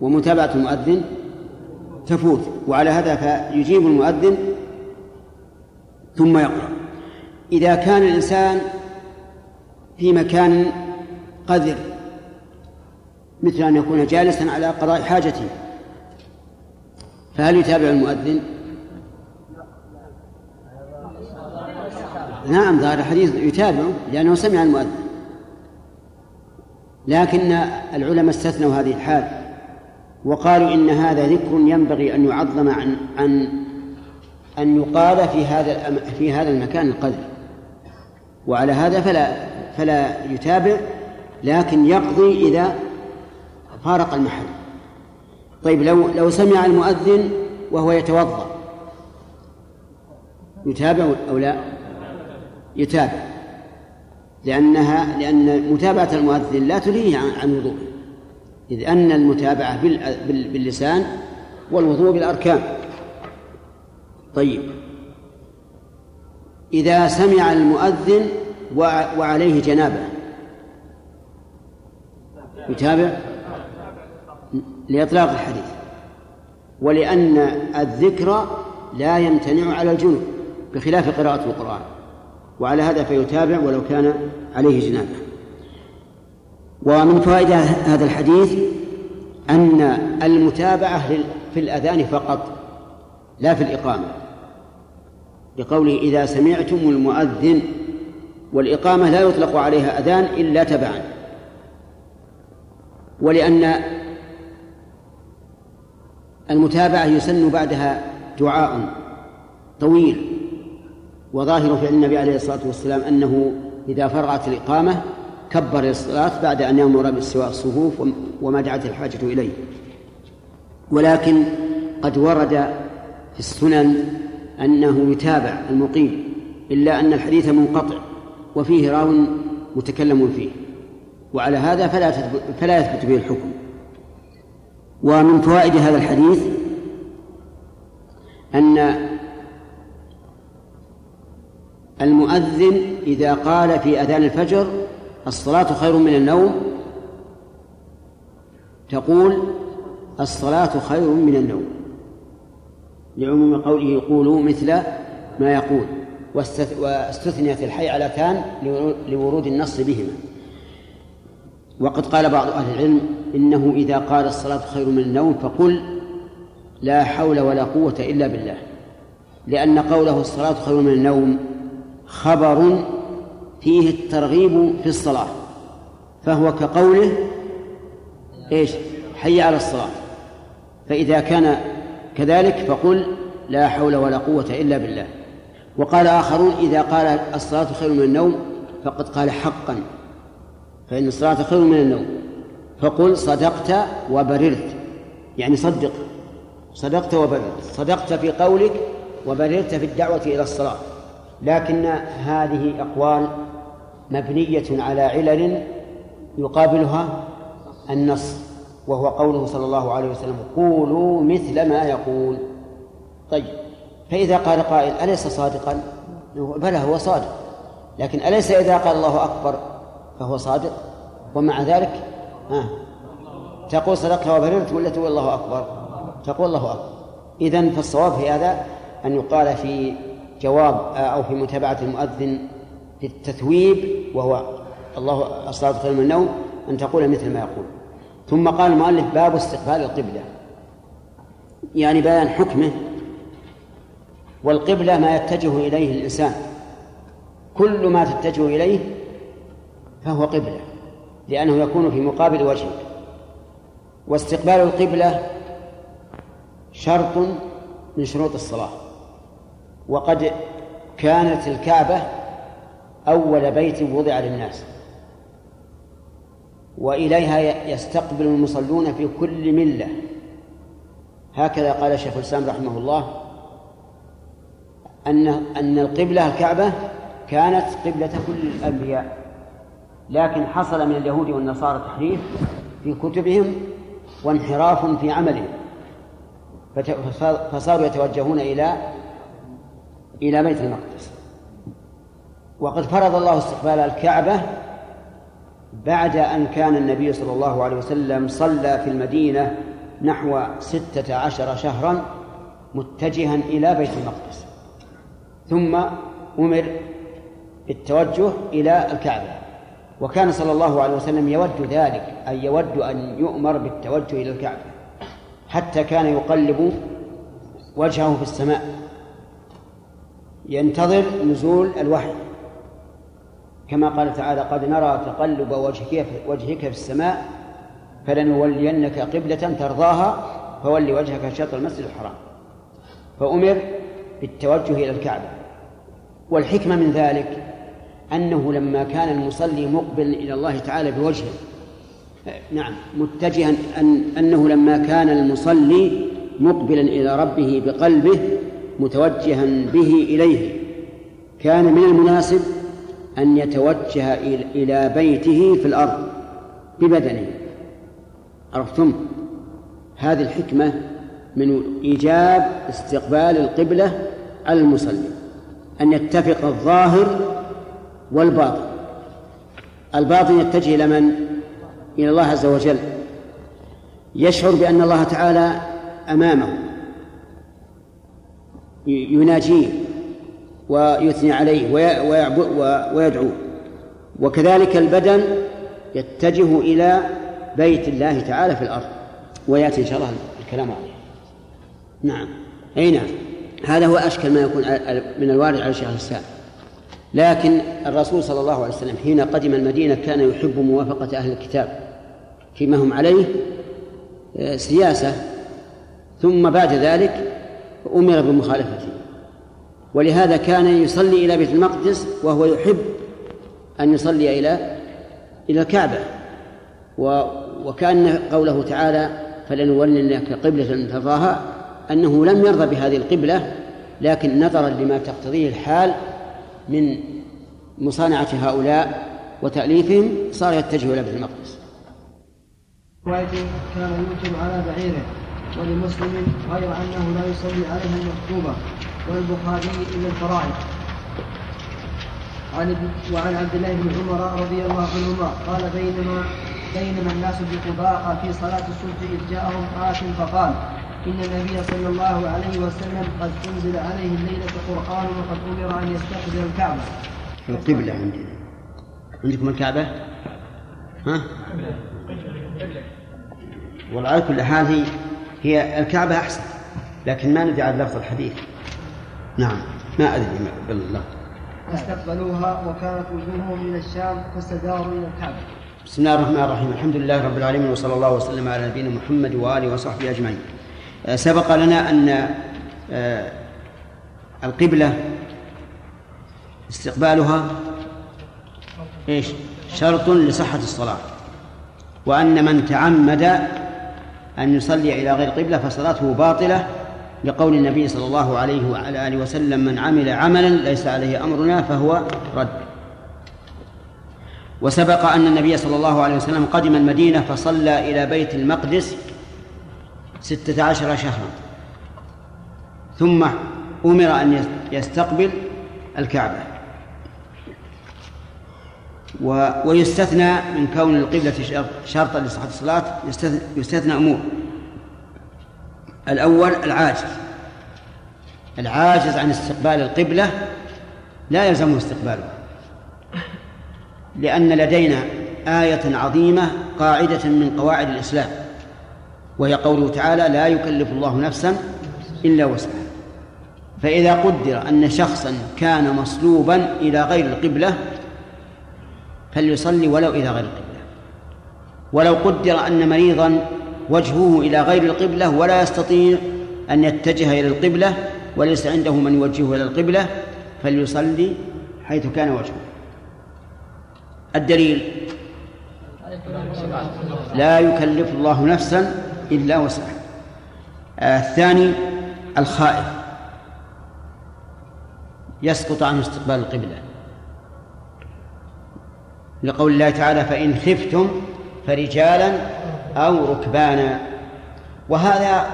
ومتابعة المؤذن تفوت وعلى هذا فيجيب المؤذن ثم يقرأ. إذا كان الإنسان في مكان قذر مثل أن يكون جالسا على قضاء حاجته فهل يتابع المؤذن؟ نعم ظاهر الحديث يتابعه لأنه سمع المؤذن. لكن العلماء استثنوا هذه الحال. وقالوا إن هذا ذكر ينبغي أن يعظم عن عن أن يقال في هذا في هذا المكان القدر. وعلى هذا فلا فلا يتابع لكن يقضي إذا فارق المحل. طيب لو لو سمع المؤذن وهو يتوضأ يتابع أو لا؟ يتابع لأنها لأن متابعة المؤذن لا تلهيه عن وضوءه إذ أن المتابعة باللسان والوضوء بالأركان. طيب. إذا سمع المؤذن وعليه جنابة. يتابع؟ لإطلاق الحديث. ولأن الذكر لا يمتنع على الجنوب بخلاف قراءة القرآن. وعلى هذا فيتابع ولو كان عليه جنابة. ومن فوائد هذا الحديث أن المتابعة في الأذان فقط لا في الإقامة. لقوله إذا سمعتم المؤذن والإقامة لا يطلق عليها أذان إلا تبعا. ولأن المتابعة يسن بعدها دعاء طويل وظاهر فعل النبي عليه الصلاة والسلام أنه إذا فرغت الإقامة كبر الصلاة بعد أن يأمر باستواء الصفوف وما دعت الحاجة إليه. ولكن قد ورد في السنن أنه يتابع المقيم إلا أن الحديث منقطع وفيه راو متكلم فيه. وعلى هذا فلا فلا يثبت به الحكم. ومن فوائد هذا الحديث أن المؤذن إذا قال في أذان الفجر الصلاة خير من النوم؟ تقول الصلاة خير من النوم. لعموم قوله قولوا مثل ما يقول واستثنيت الحيعلتان لورود النص بهما. وقد قال بعض أهل العلم إنه إذا قال الصلاة خير من النوم فقل لا حول ولا قوة إلا بالله لأن قوله الصلاة خير من النوم خبر فيه الترغيب في الصلاة فهو كقوله إيش؟ حي على الصلاة. فإذا كان كذلك فقل لا حول ولا قوة إلا بالله. وقال آخرون إذا قال الصلاة خير من النوم فقد قال حقا فإن الصلاة خير من النوم. فقل صدقت وبررت يعني صدق صدقت وبررت صدقت في قولك وبررت في الدعوة إلى الصلاة. لكن هذه أقوال مبنية على علل يقابلها النص وهو قوله صلى الله عليه وسلم قولوا مثل ما يقول طيب فإذا قال قائل أليس صادقا؟ بلى هو صادق لكن أليس إذا قال الله أكبر؟ فهو صادق. ومع ذلك ها تقول صدقت وبررت ولا تقول الله أكبر تقول الله أكبر إذن فالصواب في هذا أن يقال في جواب أو في متابعة المؤذن للتثويب وهو الله الصلاة خير من النوم أن تقول مثل ما يقول. ثم قال المؤلف باب استقبال القبلة. يعني بيان حكمه والقبلة ما يتجه إليه الإنسان. كل ما تتجه إليه فهو قبلة لأنه يكون في مقابل وجهه واستقبال القبلة شرط من شروط الصلاة. وقد كانت الكعبة أول بيت وضع للناس. وإليها يستقبل المصلون في كل ملة. هكذا قال شيخ الإسلام رحمه الله أن أن القبلة الكعبة كانت قبلة كل الأنبياء. لكن حصل من اليهود والنصارى تحريف في كتبهم وانحراف في عملهم. فصاروا يتوجهون إلى إلى بيت المقدس. وقد فرض الله استقبال الكعبة بعد أن كان النبي صلى الله عليه وسلم صلى في المدينة نحو ستة عشر شهرا متجها إلى بيت المقدس. ثم أمر بالتوجه إلى الكعبة. وكان صلى الله عليه وسلم يود ذلك أي يود أن يؤمر بالتوجه إلى الكعبة حتى كان يقلب وجهه في السماء. ينتظر نزول الوحي. كما قال تعالى قد نرى تقلب وجهك وجهك في السماء فلنولينك قبلة ترضاها فول وجهك شطر المسجد الحرام. فأمر بالتوجه إلى الكعبة. والحكمة من ذلك أنه لما كان المصلي مقبل إلى الله تعالى بوجهه نعم متجها أن أنه لما كان المصلي مقبلا إلى ربه بقلبه متوجها به إليه. كان من المناسب أن يتوجه إلى بيته في الأرض ببدنه. عرفتم؟ هذه الحكمة من إيجاب استقبال القبلة على المصلي أن يتفق الظاهر والباطن. الباطن يتجه إلى من؟ إلى الله عز وجل. يشعر بأن الله تعالى أمامه. يناجيه. ويثني عليه ويدعو. وكذلك البدن يتجه إلى بيت الله تعالى في الأرض ويأتي إن شاء الله الكلام عليه. نعم. أي نعم. هذا هو أشكل ما يكون من الوارد على الشيخ الإسلام. لكن الرسول صلى الله عليه وسلم حين قدم المدينة كان يحب موافقة أهل الكتاب فيما هم عليه آه، سياسة. ثم بعد ذلك أمر بمخالفته. ولهذا كان يصلي إلى بيت المقدس وهو يحب أن يصلي إلى إلى الكعبة. وكأن قوله تعالى فلنولنك قبلة ترضاها أنه لم يرضى بهذه القبلة لكن نظرا لما تقتضيه الحال من مصانعة هؤلاء وتأليفهم صار يتجه إلى بيت المقدس. كان يوتر على بعيره ولمسلم غير أنه لا يصلي عليها المكتوبة وللبخاري إلا الفرائض عن وعن عبد الله بن عمر رضي الله عنهما قال بينما بينما الناس بقباء في صلاة الصبح إذ جاءهم آت فقال إن النبي صلى الله عليه وسلم قد أنزل عليه الليلة قرآن وقد أمر أن يستقبل الكعبة. القبلة عندنا. عندكم الكعبة؟ ها؟ وعلى كل حال هي الكعبة أحسن لكن ما على لفظ الحديث. نعم ما أدري بالله. فاستقبلوها وكانت وجوههم من الشام فاستداروا إلى الكعبة. بسم الله الرحمن الرحيم الحمد لله رب العالمين وصلى الله وسلم على نبينا محمد وآله وصحبه أجمعين. آه، سبق لنا أن آه، القبلة استقبالها إيش؟ شرط لصحة الصلاة وأن من تعمد أن يصلي إلى غير قبلة فصلاته باطلة لقول النبي صلى الله عليه وعلى آله وسلم من عمل عملا ليس عليه أمرنا فهو رد. وسبق أن النبي صلى الله عليه وسلم قدم المدينة فصلى إلى بيت المقدس ستة عشر شهرا. ثم أمر أن يستقبل الكعبة. ويستثنى من كون القبلة شرطا لصحة الصلاة يستثنى أمور. الأول العاجز. العاجز عن استقبال القبلة لا يلزمه استقبالها لأن لدينا آية عظيمة قاعدة من قواعد الإسلام وهي قوله تعالى لا يكلف الله نفسا إلا وسعها فإذا قدر أن شخصا كان مصلوبا إلى غير القبلة فليصلي ولو إلى غير القبلة. ولو قدر أن مريضا وجهه إلى غير القبلة ولا يستطيع أن يتجه إلى القبلة وليس عنده من يوجهه إلى القبلة فليصلي حيث كان وجهه. الدليل لا يكلف الله نفسا إلا وسعها. آه، الثاني الخائف. يسقط عنه استقبال القبلة. لقول الله تعالى فإن خفتم فرجالا أو ركبانا. وهذا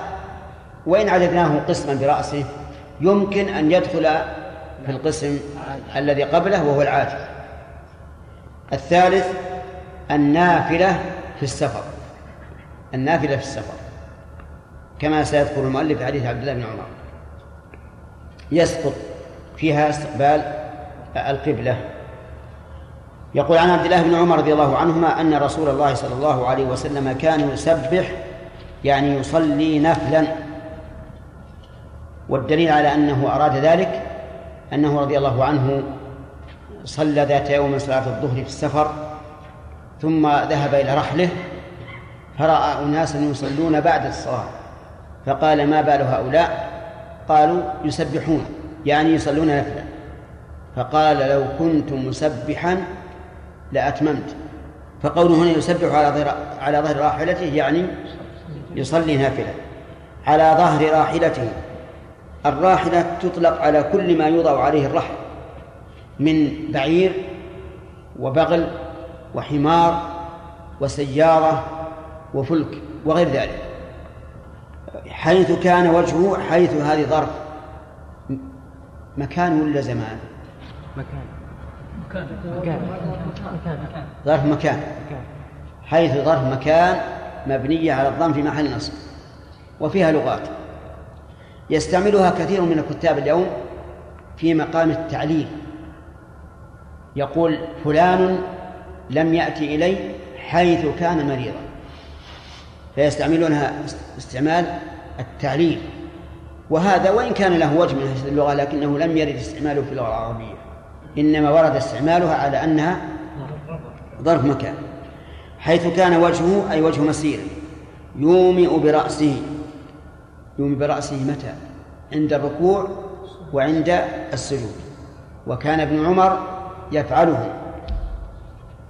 وإن عددناه قسما برأسه يمكن أن يدخل في القسم الذي قبله وهو العاجل. الثالث النافلة في السفر. النافلة في السفر. كما سيذكر المؤلف في حديث عبد الله بن عمر. يسقط فيها استقبال القبلة. يقول عن عبد الله بن عمر رضي الله عنهما أن رسول الله صلى الله عليه وسلم كان يسبح يعني يصلي نفلا. والدليل على أنه أراد ذلك أنه رضي الله عنه صلى ذات يوم صلاة الظهر في السفر ثم ذهب إلى رحله فرأى أناسا يصلون بعد الصلاة. فقال ما بال هؤلاء؟ قالوا يسبحون يعني يصلون نفلا. فقال لو كنت مسبحا لأتممت فقوله هنا يسبح على ظهر على ظهر راحلته يعني يصلي نافلة. على ظهر راحلته. الراحلة تطلق على كل ما يوضع عليه الرحل. من بعير وبغل وحمار وسيارة وفلك وغير ذلك. حيث كان وجهه حيث هذه ظرف. مكان ولا زمان؟ مكان. مكان. مكان. ظرف مكان. حيث ظرف مكان مبنية على الضم في محل نصب. وفيها لغات. يستعملها كثير من الكتاب اليوم في مقام التعليل. يقول فلان لم يأتي إلي حيث كان مريضا. فيستعملونها استعمال التعليل. وهذا وإن كان له وجه من هذه اللغة لكنه لم يرد استعماله في اللغة العربية. إنما ورد استعمالها على أنها ظرف مكان حيث كان وجهه أي وجه مسير يومئ برأسه. يومئ برأسه متى؟ عند الركوع وعند السجود. وكان ابن عمر يفعله.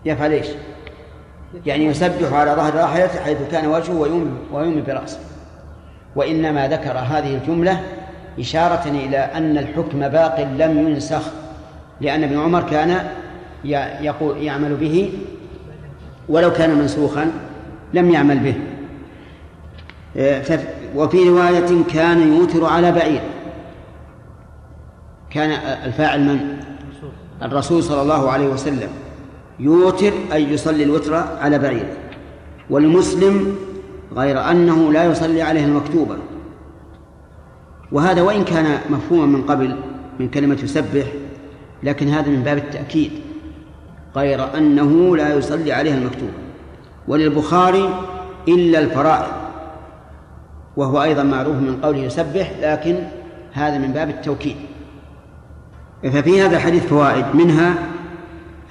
يفعل إيش؟ يعني يسبح على ظهر راحلته حيث كان وجهه ويومي ويومي برأسه. وإنما ذكر هذه الجملة إشارة إلى أن الحكم باق لم ينسخ. لأن ابن عمر كان يقول يعمل به ولو كان منسوخا لم يعمل به. وفي رواية كان يوتر على بعير. كان الفاعل من؟ الرسول صلى الله عليه وسلم. يوتر أي يصلي الوتر على بعير. والمسلم غير أنه لا يصلي عليه المكتوبة. وهذا وإن كان مفهوما من قبل من كلمة يسبح لكن هذا من باب التأكيد غير أنه لا يصلي عليها المكتوبة وللبخاري إلا الفرائض وهو أيضا معروف من قوله يسبح لكن هذا من باب التوكيد. ففي هذا الحديث فوائد منها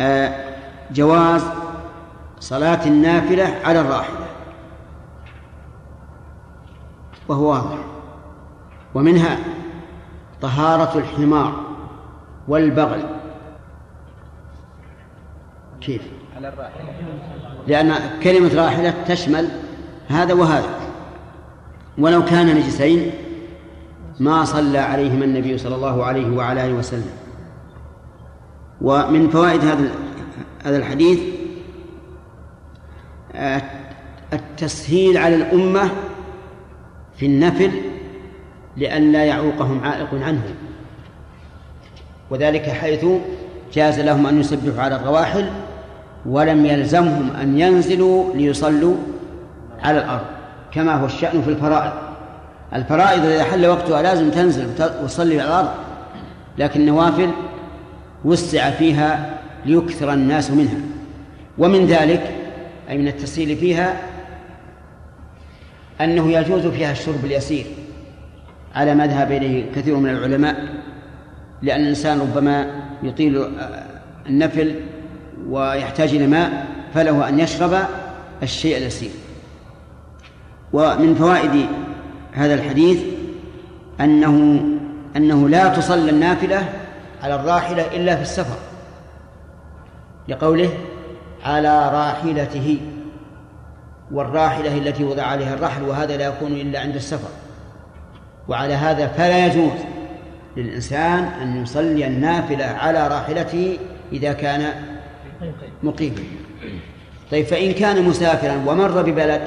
آه، جواز صلاة النافلة على الراحلة. وهو واضح. ومنها طهارة الحمار. والبغل. كيف؟ على الراحلة لأن كلمة راحلة تشمل هذا وهذا. ولو كان نجسين ما صلى عليهما النبي صلى الله عليه وعلى آله وسلم. ومن فوائد هذا هذا الحديث آه، التسهيل على الأمة في النفل لئلا يعوقهم عائق عنه. وذلك حيث جاز لهم أن يسبحوا على الرواحل ولم يلزمهم أن ينزلوا ليصلوا على الأرض كما هو الشأن في الفرائض. الفرائض إذا حل وقتها لازم تنزل وتصلي على الأرض لكن النوافل وسع فيها ليكثر الناس منها. ومن ذلك أي من التسهيل فيها أنه يجوز فيها الشرب اليسير على ما ذهب إليه كثير من العلماء. لأن الإنسان ربما يطيل النفل ويحتاج إلى ماء فله أن يشرب الشيء اليسير ومن فوائد هذا الحديث أنه أنه لا تصلى النافلة على الراحلة إلا في السفر. لقوله على راحلته والراحلة التي وضع عليها الرحل وهذا لا يكون إلا عند السفر. وعلى هذا فلا يجوز للإنسان أن يصلي النافلة على راحلته إذا كان مقيما طيب فإن كان مسافرا ومر ببلد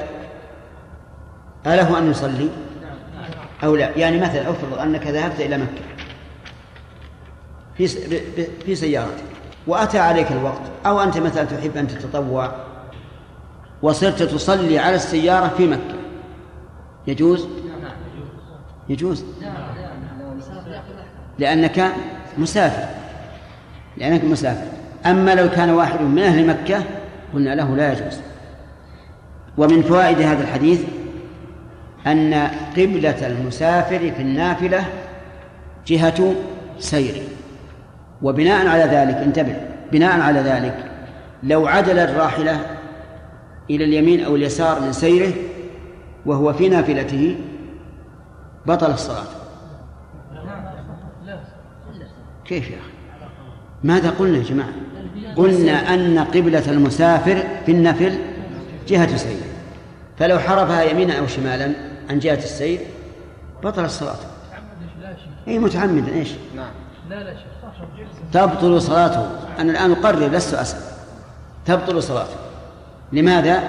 أله أن يصلي؟ أو لا؟ يعني مثلا افرض أنك ذهبت إلى مكة في في سيارتك وأتى عليك الوقت أو أنت مثلا تحب أن تتطوع وصرت تصلي على السيارة في مكة يجوز؟ يجوز. لأنك مسافر. لأنك مسافر. أما لو كان واحد من أهل مكة قلنا له لا يجوز. ومن فوائد هذا الحديث أن قبلة المسافر في النافلة جهة سيره وبناء على ذلك انتبه بناء على ذلك لو عدل الراحلة إلى اليمين أو اليسار من سيره وهو في نافلته بطل الصلاة. كيف يا أخي؟ ماذا قلنا يا جماعة؟ قلنا أن قبلة المسافر في النفل جهة سيره فلو حرفها يمينا أو شمالا عن جهة السير بطل الصلاة. أي متعمد إيش؟ نعم. لا لا تبطل صلاته. أنا الآن أقرر لست أسأل. تبطل صلاته. لماذا؟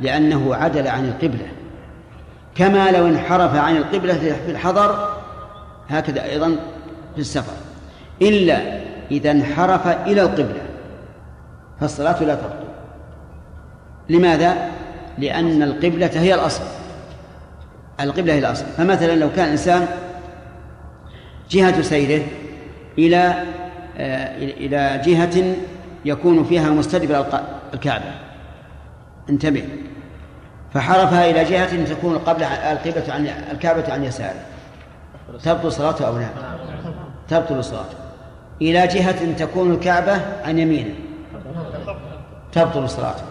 لأنه عدل عن القبلة. كما لو انحرف عن القبلة في الحضر هكذا أيضا في السفر. إلا إذا انحرف إلى القبلة فالصلاة لا تبطل. لماذا؟ لأن القبلة هي الأصل. القبلة هي الأصل. فمثلا لو كان إنسان جهة سيره إلى آه، إلى جهة يكون فيها مستدبر الكعبة. انتبه. فحرفها إلى جهة تكون قبل القبلة عن الكعبة عن يساره. تبطل صلاته أو لا؟ تبطل صلاته إلى جهة تكون الكعبة عن يمينه. تبطل صلاته.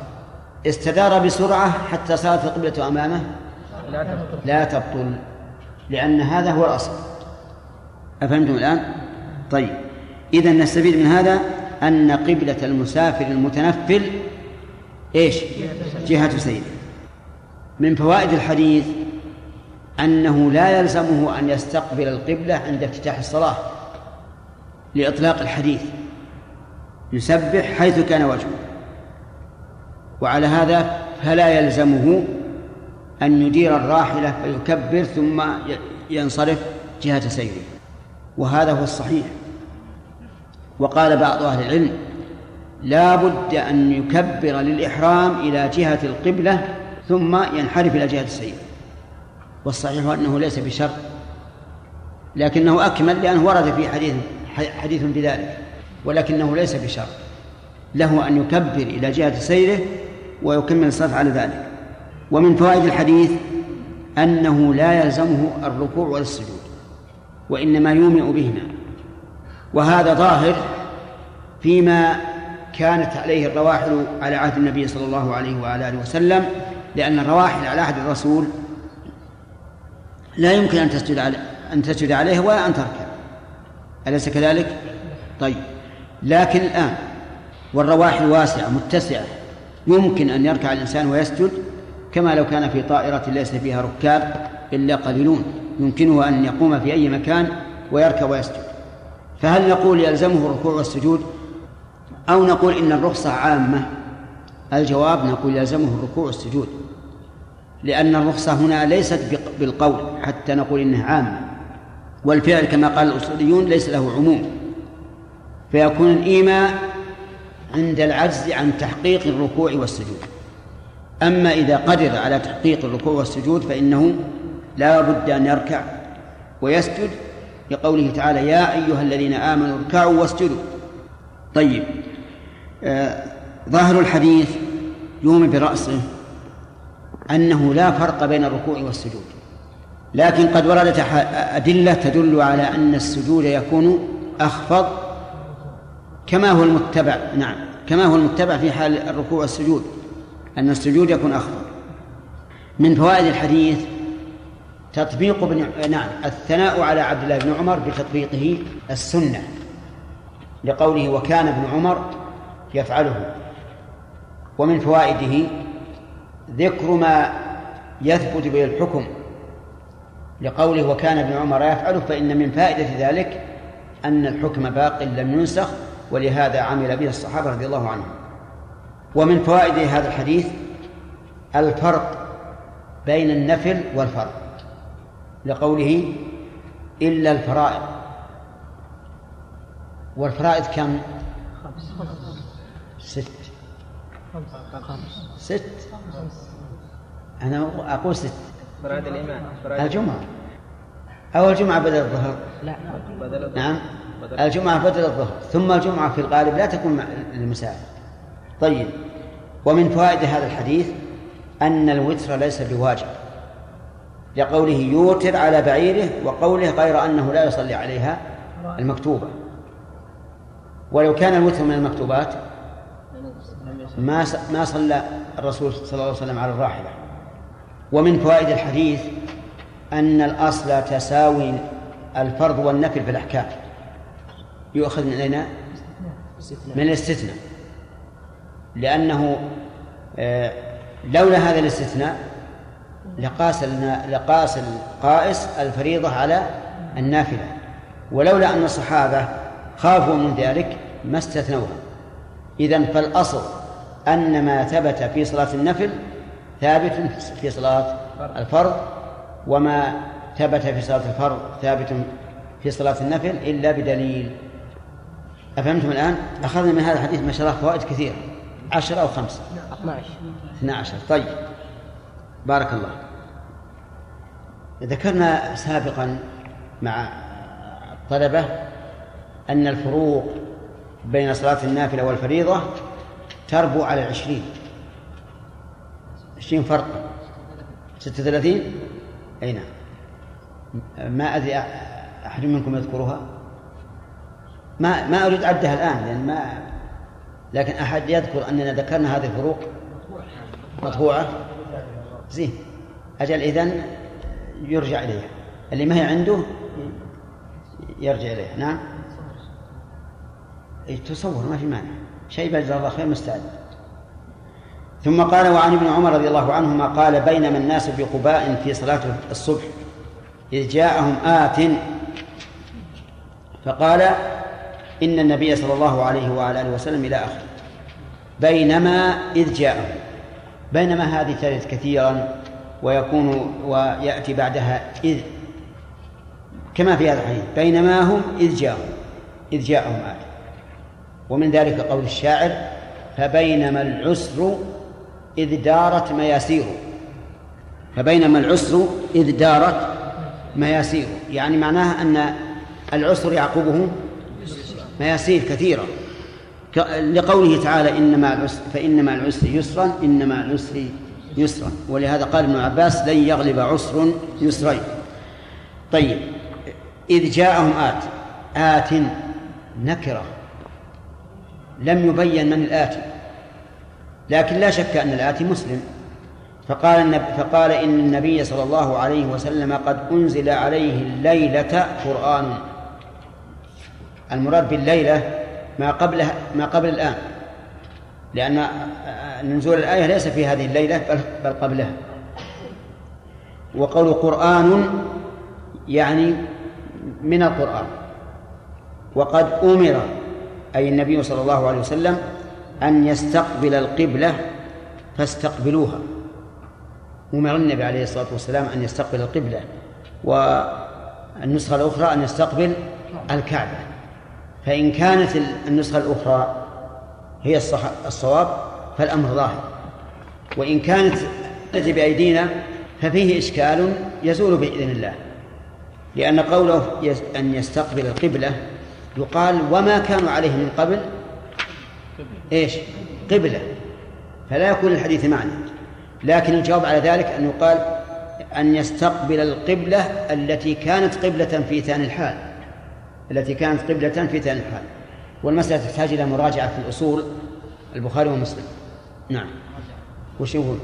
استدار بسرعة حتى صارت القبلة أمامه. لا تبطل. لأن هذا هو الأصل. أفهمتم الآن؟ طيب. إذا نستفيد من هذا أن قبلة المسافر المتنفل إيش؟ جهة سيده. من فوائد الحديث أنه لا يلزمه أن يستقبل القبلة عند افتتاح الصلاة. لإطلاق الحديث. يسبح حيث كان وجهه وعلى هذا فلا يلزمه أن يدير الراحلة فيكبر ثم ينصرف جهة سيره. وهذا هو الصحيح. وقال بعض أهل العلم لا بد أن يكبر للإحرام إلى جهة القبلة ثم ينحرف إلى جهة السير. والصحيح أنه ليس بشرط لكنه أكمل لأنه ورد في حديث حديث بذلك ولكنه ليس بشرط. له أن يكبر إلى جهة سيره ويكمل الصلاة على ذلك. ومن فوائد الحديث أنه لا يلزمه الركوع ولا السجود وإنما يومئ بهما. وهذا ظاهر فيما كانت عليه الرواحل على عهد النبي صلى الله عليه وعلى آله وسلم لأن الرواحل على عهد الرسول لا يمكن أن تسجد عليه أن تسجد عليه ولا أن تركع أليس كذلك؟ طيب. لكن الآن والرواحل واسعة متسعة يمكن أن يركع الإنسان ويسجد كما لو كان في طائرة ليس فيها ركاب إلا قليلون. يمكنه أن يقوم في أي مكان ويركب ويسجد. فهل نقول يلزمه الركوع والسجود؟ أو نقول إن الرخصة عامة؟ الجواب نقول يلزمه الركوع والسجود. لأن الرخصة هنا ليست بالقول حتى نقول إنها عامة. والفعل كما قال الأصوليون ليس له عموم. فيكون الإيماء عند العجز عن تحقيق الركوع والسجود. أما إذا قدر على تحقيق الركوع والسجود فإنه لا بد أن يركع ويسجد لقوله تعالى يا أيها الذين آمنوا اركعوا واسجدوا. طيب آه، ظاهر الحديث يومي برأسه أنه لا فرق بين الركوع والسجود. لكن قد وردت أدلة تدل على أن السجود يكون أخفض كما هو المتبع. نعم كما هو المتبع في حال الركوع والسجود أن السجود يكون أخفض. من فوائد الحديث تطبيق ابن نعم الثناء على عبد الله بن عمر بتطبيقه السنة لقوله وكان ابن عمر يفعله. ومن فوائده ذكر ما يثبت به الحكم لقوله وكان ابن عمر يفعله فإن من فائدة ذلك أن الحكم باق لم ينسخ ولهذا عمل به الصحابة رضي الله عنهم. ومن فوائد هذا الحديث الفرق بين النفل والفرض لقوله إلا الفرائض. والفرائض كم؟ ست. ست؟ أنا أقول ست. فرائض الإيمان. الجمعة. أو الجمعة بدل الظهر. لا. بدل الظهر. نعم. بدل- الجمعة بدل الظهر. ثم الجمعة في الغالب لا تكون للمسافر طيب. ومن فوائد هذا الحديث أن الوتر ليس بواجب. لقوله يوتر على بعيره وقوله غير أنه لا يصلي عليها المكتوبة. ولو كان الوتر من المكتوبات ما ما صلى الرسول صلى الله عليه وسلم على الراحلة. ومن فوائد الحديث أن الأصل تساوي الفرض والنفل في الأحكام. يؤخذ من أين؟ من الاستثناء. لأنه آه، لولا هذا الاستثناء لقاس لقاس القائس الفريضة على النافلة. ولولا أن الصحابة خافوا من ذلك ما استثنوها. إذا فالأصل أن ما ثبت في صلاة النفل ثابت في صلاة الفرض وما ثبت في صلاة الفرض ثابت في صلاة النفل إلا بدليل. أفهمتم الآن؟ أخذنا من هذا الحديث ما شاء الله فوائد كثيرة. عشرة أو خمسة؟ 12 12 طيب. بارك الله. ذكرنا سابقا مع الطلبة أن الفروق بين صلاة النافلة والفريضة تربو على العشرين. عشرين فرقا ستة وثلاثين؟ أي نعم. ما أدري أحد منكم يذكرها؟ ما ما أريد عدها الآن لأن ما لكن أحد يذكر أننا ذكرنا هذه الفروق؟ مطبوعة. زين. أجل إذن يرجع إليها. اللي ما هي عنده يرجع إليها. نعم. إيه، تصور ما في مانع. شيء جزاه الله خير مستعد. ثم قال وعن ابن عمر رضي الله عنهما قال بينما الناس بقباء في صلاة الصبح إذ جاءهم آت فقال إن النبي صلى الله عليه وعلى آله وسلم إلى آخره. بينما إذ جاءهم. بينما هذه ترد كثيرا ويكون ويأتي بعدها إذ. كما في هذا الحديث. بينما هم إذ جاءهم. إذ جاءهم آت. ومن ذلك قول الشاعر فبينما العسر إذ دارت مياسير فبينما العسر إذ دارت مياسير يعني معناها أن العسر يعقبه مياسير كثيرة. لقوله تعالى إن مع العسر فإن مع العسر يسرا إن مع العسر يسرا. ولهذا قال ابن عباس لن يغلب عسر يسرين. طيب إذ جاءهم آت آت نكرة. لم يبين من الآتي لكن لا شك أن الآتي مسلم. فقال النبي فقال إن النبي صلى الله عليه وسلم قد أنزل عليه الليلة قرآن. المراد بالليلة ما قبلها ما قبل الآن. لأن نزول الآية ليس في هذه الليلة بل, بل قبلها. وقول قرآن يعني من القرآن. وقد أمر أي النبي صلى الله عليه وسلم أن يستقبل القبلة فاستقبلوها. أمر النبي عليه الصلاة والسلام أن يستقبل القبلة والنسخة الأخرى أن يستقبل الكعبة. فإن كانت النسخة الأخرى هي الصواب فالأمر ظاهر. وإن كانت التي بأيدينا ففيه إشكال يزول بإذن الله. لأن قوله أن يستقبل القبلة يقال وما كانوا عليه من قبل إيش؟ قبلة. فلا يكون الحديث معنى. لكن الجواب على ذلك أن يقال أن يستقبل القبلة التي كانت قبلة في ثاني الحال. التي كانت قبلة في ثاني الحال. والمسألة تحتاج إلى مراجعة في الأصول البخاري ومسلم. نعم. وش يقول؟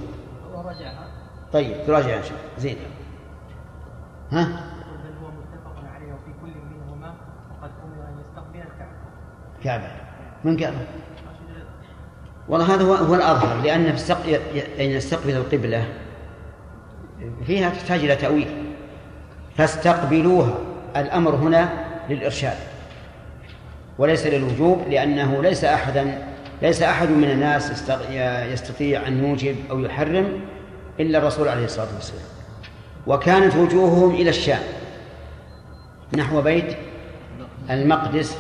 طيب تراجع يا شيخ. زين. ها؟ كعبة. من كعبة؟ والله هذا هو, الأظهر لأن في أن يستقبل القبلة. فيها تحتاج إلى تأويل. فاستقبلوها. الأمر هنا للإرشاد. وليس للوجوب لأنه ليس أحدا ليس أحد من الناس يستطيع أن يوجب أو يحرم إلا الرسول عليه الصلاة والسلام. وكانت وجوههم إلى الشام نحو بيت المقدس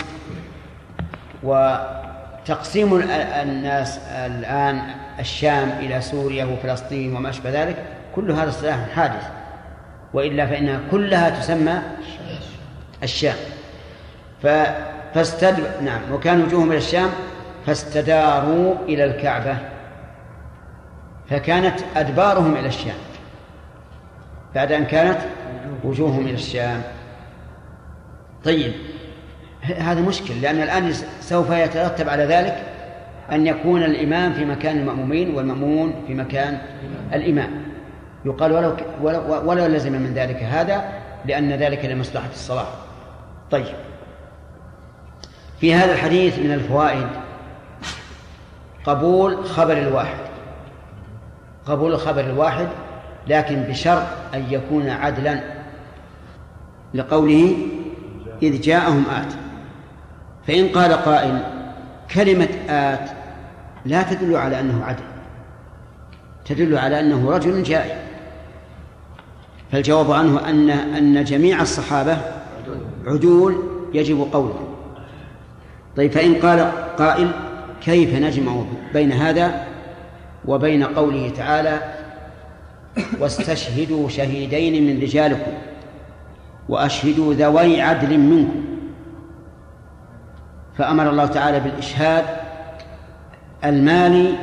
وتقسيم الناس الآن الشام إلى سوريا وفلسطين وما أشبه ذلك كل هذا اصطلاح حادث. وإلا فإنها كلها تسمى الشام. فاستد نعم وكان وجوههم إلى الشام فاستداروا إلى الكعبة. فكانت أدبارهم إلى الشام. بعد أن كانت وجوههم إلى الشام. طيب. هذا مشكل لأن الآن سوف يترتب على ذلك أن يكون الإمام في مكان المأمومين والمأمومون في مكان الإمام. يقال ولو ولو, ولو لزم من ذلك هذا لأن ذلك لمصلحة الصلاة. طيب. في هذا الحديث من الفوائد. قبول خبر الواحد. قبول الخبر الواحد لكن بشرط أن يكون عدلا. لقوله إذ جاءهم آت. فإن قال قائل كلمة آت لا تدل على أنه عدل تدل على أنه رجل جائع فالجواب عنه أن أن جميع الصحابة عدول يجب قوله. طيب فإن قال قائل كيف نجمع بين هذا وبين قوله تعالى واستشهدوا شهيدين من رجالكم وأشهدوا ذوي عدل منكم فأمر الله تعالى بالإشهاد المالي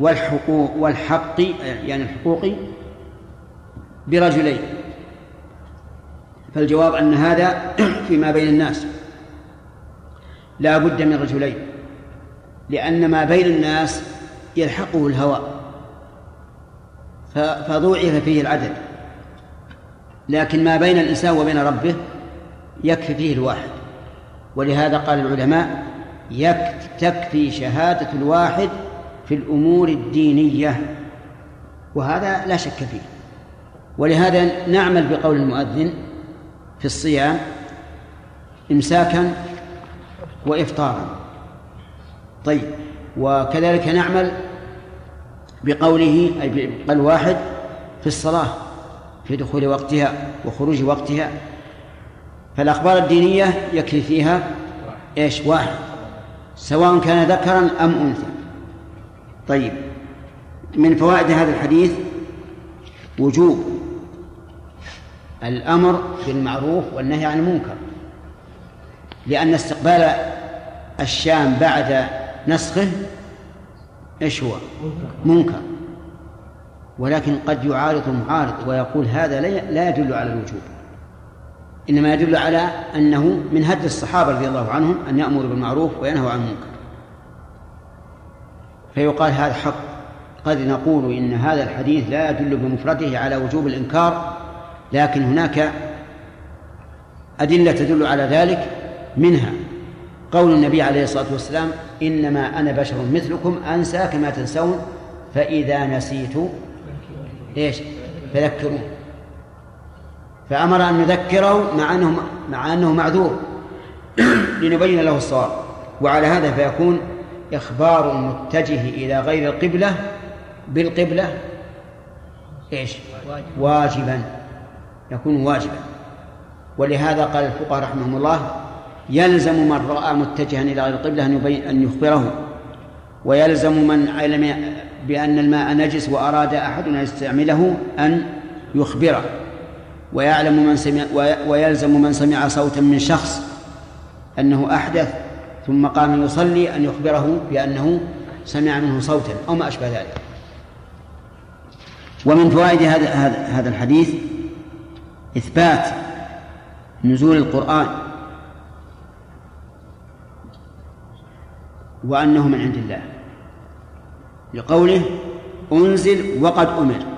والحقوق والحق يعني الحقوقي برجلين. فالجواب أن هذا فيما بين الناس. لا بد من رجلين لأن ما بين الناس يلحقه الهوى. فضوعف فيه العدد. لكن ما بين الإنسان وبين ربه يكفي فيه الواحد. ولهذا قال العلماء تكفي شهادة الواحد في الأمور الدينية وهذا لا شك فيه. ولهذا نعمل بقول المؤذن في الصيام إمساكا وإفطارا. طيب وكذلك نعمل بقوله أي بقول واحد في الصلاة في دخول وقتها وخروج وقتها. فالأخبار الدينية يكفي فيها إيش؟ واحد. سواء كان ذكرا أم أنثى. طيب. من فوائد هذا الحديث وجوب الأمر بالمعروف والنهي عن المنكر. لأن استقبال الشام بعد نسخه إيش هو؟ منكر. ولكن قد يعارض المعارض ويقول هذا لا يدل على الوجوب. إنما يدل على أنه من هدي الصحابة رضي الله عنهم أن يأمروا بالمعروف وينهوا عن المنكر. فيقال هذا حق. قد نقول إن هذا الحديث لا يدل بمفرده على وجوب الإنكار لكن هناك أدلة تدل على ذلك منها قول النبي عليه الصلاة والسلام إنما أنا بشر مثلكم أنسى كما تنسون فإذا نسيت إيش؟ فذكرون. فأمر أن نذكره مع أنه مع أنه معذور. لنبين له الصواب. وعلى هذا فيكون إخبار المتجه إلى غير القبلة بالقبلة إيش؟ واجبا. يكون واجبا. ولهذا قال الفقهاء رحمهم الله يلزم من رأى متجها إلى غير القبلة أن يبين أن يخبره. ويلزم من علم بأن الماء نجس وأراد أحد أن يستعمله أن يخبره. ويعلم من سمع ويلزم من سمع صوتا من شخص أنه أحدث ثم قام يصلي أن يخبره بأنه سمع منه صوتا أو ما أشبه ذلك. ومن فوائد هذا هذا الحديث إثبات نزول القرآن وأنه من عند الله. لقوله أنزل وقد أمر.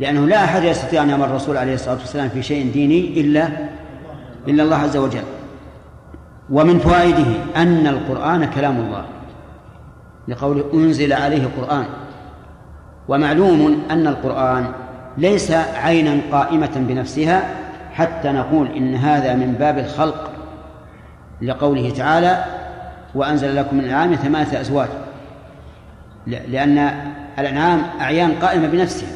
لأنه لا أحد يستطيع أن يأمر الرسول عليه الصلاة والسلام في شيء ديني إلا إلا الله عز وجل. ومن فوائده أن القرآن كلام الله لقول أنزل عليه قرآن ومعلوم أن القرآن ليس عينا قائمة بنفسها حتى نقول إن هذا من باب الخلق. لقوله تعالى وأنزل لكم من الأنعام ثمانية أزواج. لأن الأنعام أعيان قائمة بنفسها.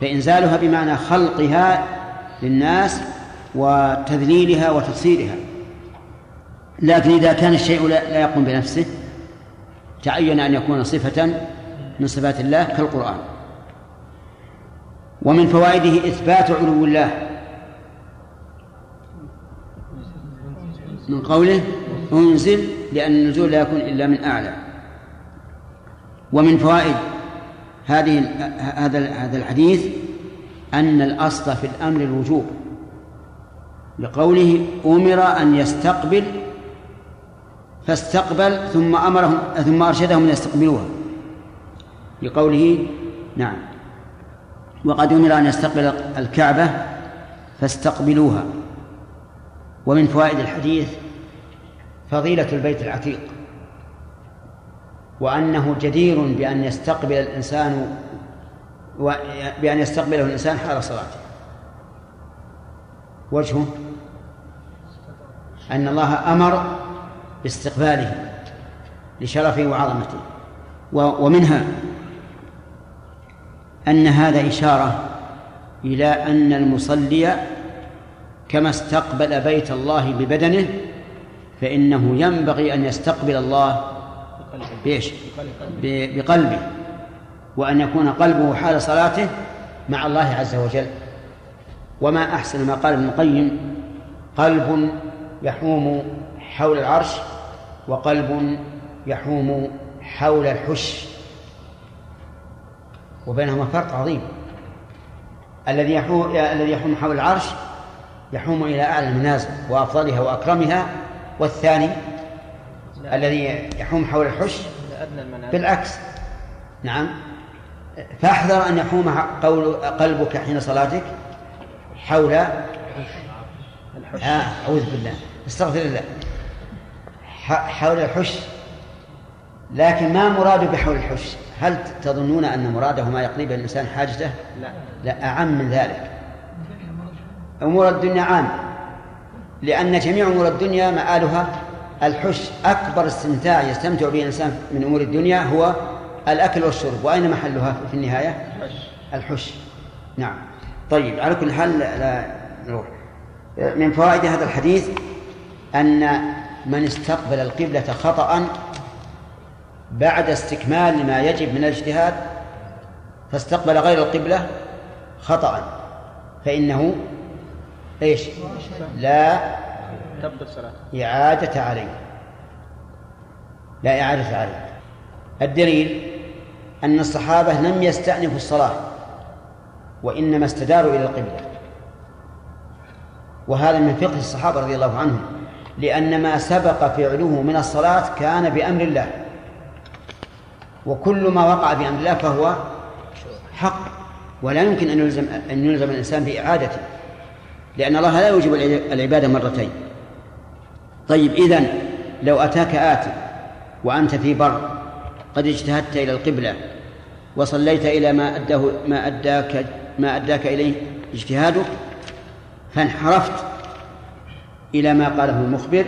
فإنزالها بمعنى خلقها للناس وتذليلها وتفسيرها. لكن إذا كان الشيء لا يقوم بنفسه تعين أن يكون صفة من صفات الله كالقرآن. ومن فوائده إثبات علو الله. من قوله أنزل لأن النزول لا يكون إلا من أعلى. ومن فوائد هذه هذا هذا الحديث أن الأصل في الأمر الوجوب لقوله أمر أن يستقبل فاستقبل ثم أمرهم ثم أرشدهم أن يستقبلوها لقوله نعم وقد أمر أن يستقبل الكعبة فاستقبلوها ومن فوائد الحديث فضيلة البيت العتيق. وأنه جدير بأن يستقبل الإنسان بأن يستقبله الإنسان حال صلاته. وجهه أن الله أمر باستقباله لشرفه وعظمته. ومنها أن هذا إشارة إلى أن المصلي كما استقبل بيت الله ببدنه فإنه ينبغي أن يستقبل الله بإيش؟ بقلبه. وأن يكون قلبه حال صلاته مع الله عز وجل. وما أحسن ما قال ابن القيم قلب يحوم حول العرش وقلب يحوم حول الحش. وبينهما فرق عظيم. الذي يحوم الذي يحوم حول العرش يحوم إلى أعلى المنازل وأفضلها وأكرمها والثاني الذي يحوم حول الحش بالعكس. نعم. فأحذر أن يحوم قول قلبك حين صلاتك حول آه أعوذ بالله. استغفر الله. حول الحش لكن ما مراده بحول الحش هل تظنون أن مراده ما يقضي به الإنسان حاجته؟ لا. لا أعم من ذلك. أمور الدنيا عامة. لأن جميع أمور الدنيا مآلها. الحش أكبر استمتاع يستمتع به الإنسان من أمور الدنيا هو الأكل والشرب. وأين محلها في النهاية؟ الحش نعم. طيب على كل حال لا نروح. من فوائد هذا الحديث أن من استقبل القبلة خطأ بعد استكمال ما يجب من الاجتهاد فاستقبل غير القبلة خطأ فإنه إيش؟ لا تبطل صلاة إعادة عليه لا إعادة عليه الدليل أن الصحابة لم يستأنفوا الصلاة وإنما استداروا إلى القبلة. وهذا من فقه الصحابة رضي الله عنهم لأن ما سبق فعله من الصلاة كان بأمر الله. وكل ما وقع بأمر الله فهو حق ولا يمكن أن يلزم أن يلزم الإنسان بإعادته لأن الله لا يوجب العبادة مرتين. طيب إذن لو أتاك آت وأنت في بر قد اجتهدت إلى القبلة وصليت إلى ما أداه ما أداك ما أداك إليه اجتهادك فانحرفت إلى ما قاله المخبر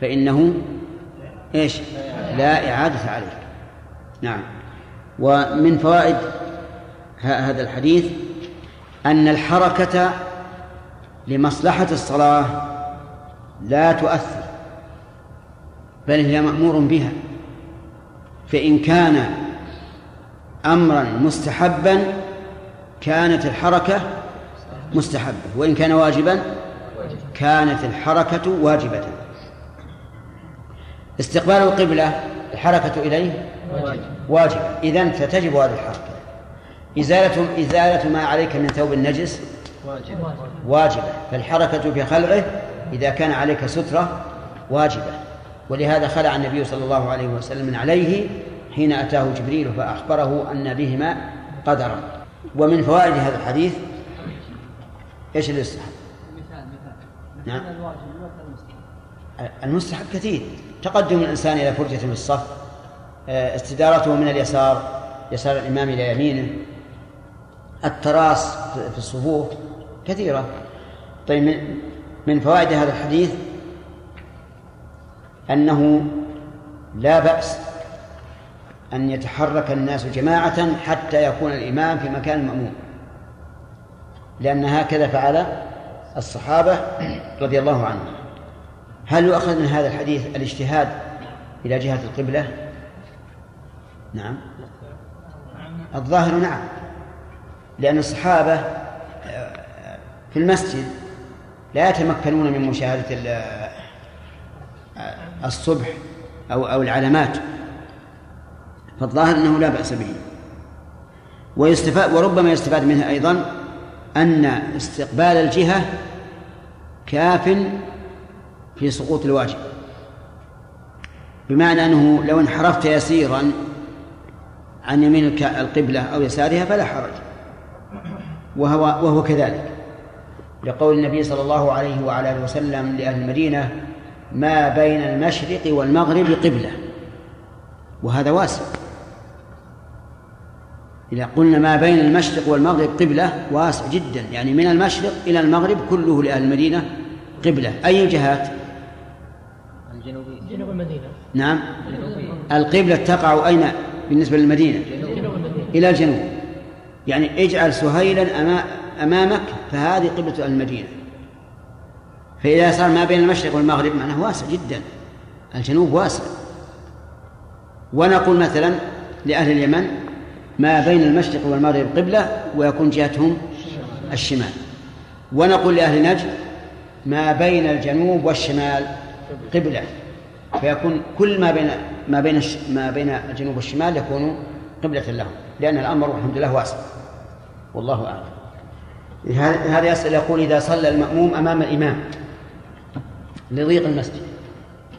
فإنه إيش؟ لا إعادة عليه نعم ومن فوائد هذا الحديث أن الحركة لمصلحة الصلاة لا تؤثر بل هي مأمور بها. فإن كان أمرا مستحبا كانت الحركة مستحبة. وإن كان واجبا كانت الحركة واجبة. استقبال القبلة الحركة إليه واجب. إذا فتجب هذه الحركة. إزالة إزالة ما عليك من ثوب النجس واجبة. فالحركة في خلعه إذا كان عليك سترة واجبة. ولهذا خلع النبي صلى الله عليه وسلم من عليه حين أتاه جبريل فأخبره أن بهما قدرا. ومن فوائد هذا الحديث إيش اللي يستحب؟ مثال. مثال نعم المستحب. كثير. تقدم الإنسان إلى فرجة في الصف آه، استدارته من اليسار يسار الإمام إلى يمينه التراص في الصفوف كثيرة. طيب من فوائد هذا الحديث أنه لا بأس أن يتحرك الناس جماعة حتى يكون الإمام في مكان المأموم لأن هكذا فعل الصحابة رضي الله عنهم. هل يؤخذ من هذا الحديث الاجتهاد إلى جهة القبلة؟ نعم. الظاهر نعم. لأن الصحابة في المسجد لا يتمكنون من مشاهدة الصبح أو أو العلامات فالظاهر أنه لا بأس به. ويستفاد وربما يستفاد منها أيضا أن استقبال الجهة كاف في سقوط الواجب. بمعنى أنه لو انحرفت يسيرا عن يمين القبلة أو يسارها فلا حرج. وهو وهو كذلك. لقول النبي صلى الله عليه وعلى آله وسلم لأهل المدينة ما بين المشرق والمغرب قبلة. وهذا واسع. إذا قلنا ما بين المشرق والمغرب قبلة واسع جدا. يعني من المشرق إلى المغرب كله لأهل المدينة قبلة. أي الجهات؟ الجنوبية جنوب المدينة. نعم. القبلة تقع أين؟ بالنسبة للمدينة؟ إلى الجنوب. يعني اجعل سهيلا أمامك فهذه قبلة المدينة. فإذا صار ما بين المشرق والمغرب معناه واسع جدا. الجنوب واسع. ونقول مثلا لأهل اليمن ما بين المشرق والمغرب قبلة ويكون جهتهم الشمال. ونقول لأهل نجد ما بين الجنوب والشمال قبلة. فيكون كل ما بين ما بين ما بين الجنوب والشمال يكون قبلة لهم. لأن الأمر والحمد لله واسع. والله أعلم. هذا يسأل يقول إذا صلى المأموم أمام الإمام لضيق المسجد.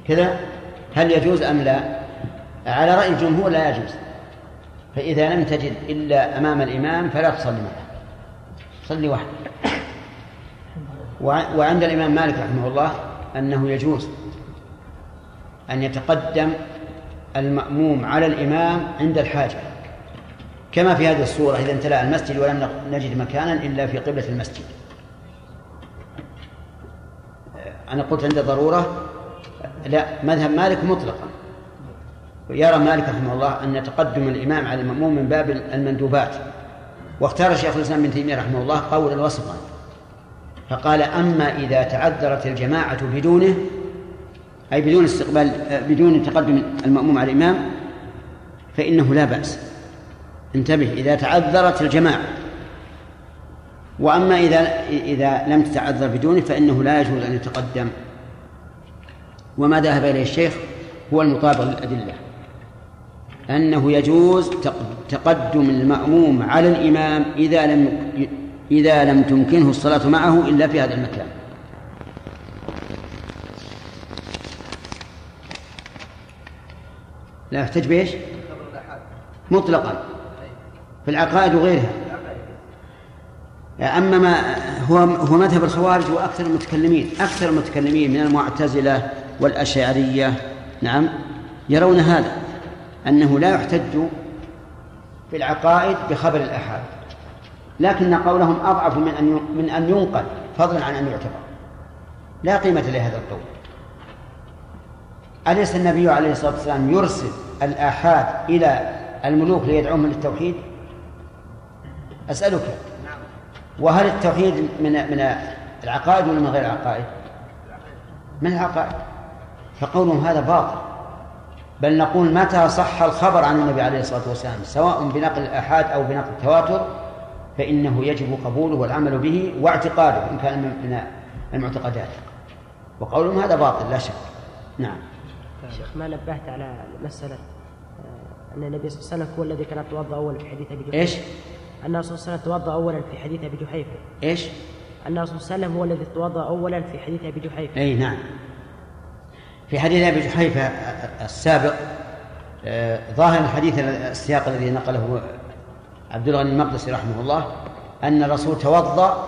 كذا؟ هل يجوز أم لا؟ على رأي الجمهور لا يجوز. فإذا لم تجد إلا أمام الإمام فلا تصلي معه. صلي وحدك. وعند الإمام مالك رحمه الله أنه يجوز أن يتقدم المأموم على الإمام عند الحاجة. كما في هذه الصورة إذا امتلأ المسجد ولم نجد مكانا إلا في قبلة المسجد. أنا قلت عند ضرورة لا مذهب مالك مطلقا. يرى مالك رحمه الله أن تقدم الإمام على المأموم من باب المندوبات. واختار شيخ الإسلام ابن تيمية رحمه الله قولا وسطا فقال أما إذا تعذرت الجماعة بدونه أي بدون استقبال بدون تقدم المأموم على الإمام فإنه لا بأس. انتبه إذا تعذرت الجماعة. وأما إذا إذا لم تتعذر بدونه فإنه لا يجوز أن يتقدم. وما ذهب إليه الشيخ هو المطابق للأدلة أنه يجوز تقدم المأموم على الإمام إذا لم إذا لم تمكنه الصلاة معه إلا في هذا المكان. لا يحتج بإيش؟ مطلقا. في العقائد وغيرها. أما ما هو هو مذهب الخوارج وأكثر المتكلمين أكثر المتكلمين من المعتزلة والأشعرية. نعم. يرون هذا أنه لا يحتج في العقائد بخبر الآحاد. لكن قولهم أضعف من أن من أن ينقل فضلا عن أن يعتبر. لا قيمة لهذا القول. أليس النبي عليه الصلاة والسلام يرسل الآحاد إلى الملوك ليدعوهم للتوحيد؟ أسألك وهل التوحيد من من العقائد ولا من غير العقائد؟ من العقائد؟ فقولهم هذا باطل. بل نقول متى صح الخبر عن النبي عليه الصلاة والسلام؟ سواء بنقل الآحاد أو بنقل التواتر فإنه يجب قبوله والعمل به واعتقاده إن كان من المعتقدات. وقولهم هذا باطل لا شك. نعم. شيخ ما نبهت على مسألة آه، أن النبي صلى الله عليه وسلم هو الذي كان يتوضأ أولا في حديث أبي جحيفة إيش؟ أن الرسول صلى الله عليه وسلم توضأ أولا في حديث أبي جحيفة. إيش؟ أن الرسول صلى الله عليه وسلم هو الذي توضأ أولا في حديث أبي جحيفة. أي نعم. في حديث أبي جحيفة السابق آه، ظاهر الحديث السياق الذي نقله عبد الغني المقدسي رحمه الله أن الرسول توضأ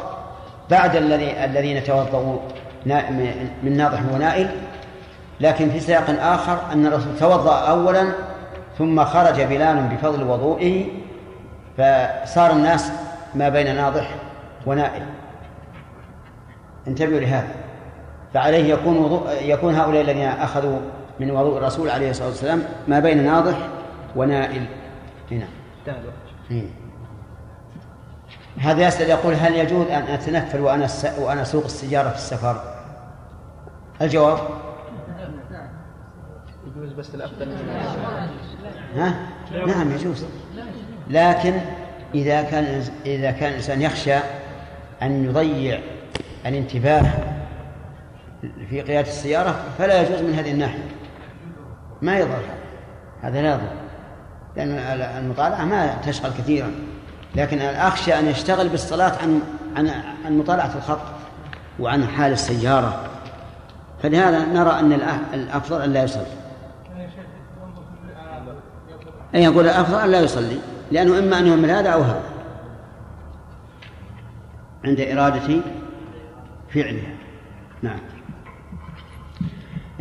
بعد الذي الذين توضؤوا نا- من ناضح ونائل. لكن في سياق آخر أن الرسول توضأ اولا ثم خرج بلال بفضل وضوئه فصار الناس ما بين ناضح ونائل انتبهوا لهذا فعليه يكون وضوء يكون هؤلاء الذين أخذوا من وضوء الرسول عليه الصلاة والسلام ما بين ناضح ونائل هنا. هذا يسأل يقول هل يجوز أن أتنفل وأنا. وأنا أسوق السيارة في السفر؟ الجواب يجوز بس الأفضل ها؟ نعم يجوز لكن إذا كان إذا كان الإنسان يخشى أن يضيع الانتباه في قيادة السيارة فلا يجوز من هذه الناحية. ما يضر. هذا لا يضر. لأن المطالعة ما تشغل كثيرا. لكن أنا أخشى أن يشتغل بالصلاة عن عن عن مطالعة الخط وعن حال السيارة. فلهذا نرى أن الأ- الأفضل أن لا يصلي. أي يقول الأفضل أن لا يصلي. لأنه إما أن يهمل هذا أو هذا. عند إرادة فعلها. نعم.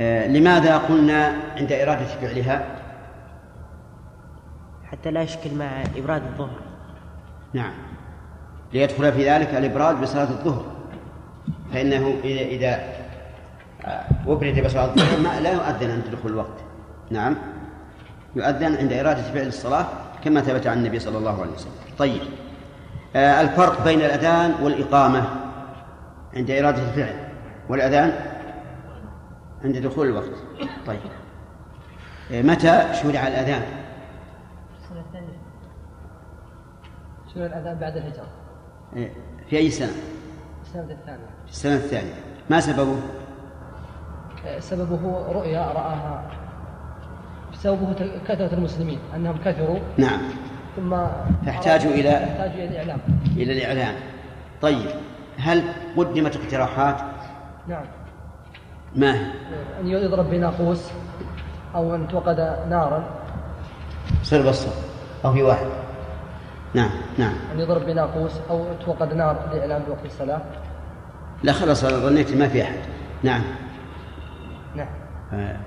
آه لماذا قلنا عند إرادة فعلها؟ حتى لا يشكل مع إبراد الظهر. نعم. ليدخل في ذلك الإبراد بصلاة الظهر. فإنه إذا إذا آه، أبرد بصلاة الظهر ما لا يؤذن عند دخول الوقت. نعم. يؤذن عند إرادة فعل الصلاة كما ثبت عن النبي صلى الله عليه وسلم. طيب. آه، الفرق بين الأذان والإقامة عند إرادة الفعل. والأذان عند دخول الوقت. طيب. آه، متى شرع الأذان؟ شنو الأذان بعد الهجرة. آه، في أي سنة؟ السنة الثانية. في السنة الثانية. ما سببه؟ آه، سببه رؤيا رآها. سببه كثرة المسلمين أنهم كثروا. نعم. ثم فاحتاجوا إلى- يحتاجوا إلى الإعلام. إلى الإعلان طيب هل قدمت اقتراحات؟ نعم. ما هي؟ أن يضرب بناقوس أو أن توقد نارا. صير بالصف أو في واحد. نعم نعم. أن يضرب بناقوس أو توقد نار لإعلام بوقت الصلاة. لا خلاص أنا ظنيت ما في أحد. نعم. نعم.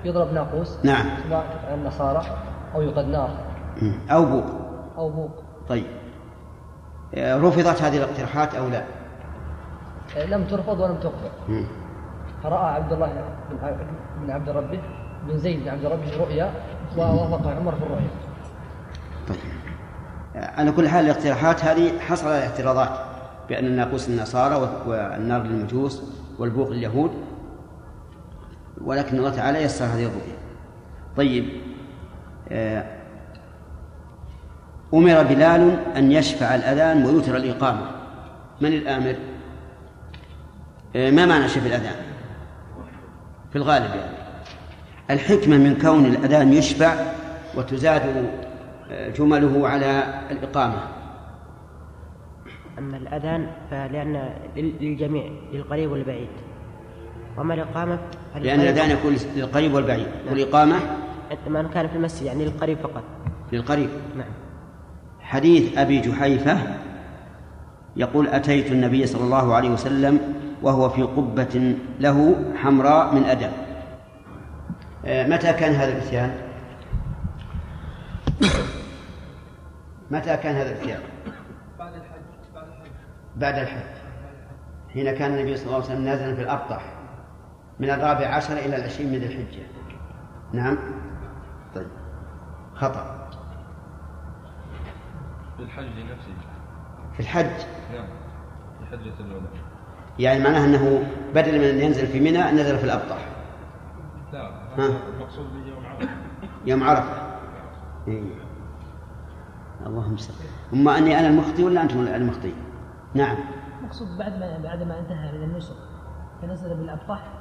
يضرب ناقوس نعم. كما تفعل النصارى أو يوقد نار. أو بوق. أو بوق. طيب. آه، رفضت هذه الاقتراحات أو لا؟ آه، لم ترفض ولم تقبل. فرأى عبد الله بن عبد ربه بن زيد بن عبد ربه رؤيا ووافق عمر في الرؤيا. طيب. آه، على كل حال الاقتراحات هذه حصل على اعتراضات بأن الناقوس للنصارى والنار للمجوس والبوق لليهود ولكن الله تعالى يسر هذه الرؤيا. طيب آه، أمر بلال أن يشفع الأذان ويوتر الإقامة. من الآمر؟ آه، ما معنى شفع الأذان؟ في الغالب يعني. الحكمة من كون الأذان يشفع وتزاد آه، جمله على الإقامة. أما الأذان فلأن لل- للجميع للقريب والبعيد. وأما الإقامة لأن الأذان يكون للقريب والبعيد والإقامة فقط. من كان في المسجد يعني للقريب فقط للقريب نعم حديث أبي جحيفة يقول أتيت النبي صلى الله عليه وسلم وهو في قبة له حمراء من أدم آه، متى كان هذا الإتيان؟ متى كان هذا الإتيان؟ بعد الحج بعد الحج بعد الحج حين كان النبي صلى الله عليه وسلم نازلا في الأبطح من الرابع عشر إلى العشرين من ذي الحجة. نعم. طيب. خطأ. في الحج نفسه. في الحج. نعم. في حجة الوداع. يعني معناه أنه بدل من أن ينزل في منى نزل في الأبطح. لا المقصود به يوم عرفة. يوم عرفة. إيه. اللهم صل. أما أني أنا المخطي ولا أنتم المخطي نعم. مقصود بعد ما بعد ما انتهى من النسك فنزل بالأبطح.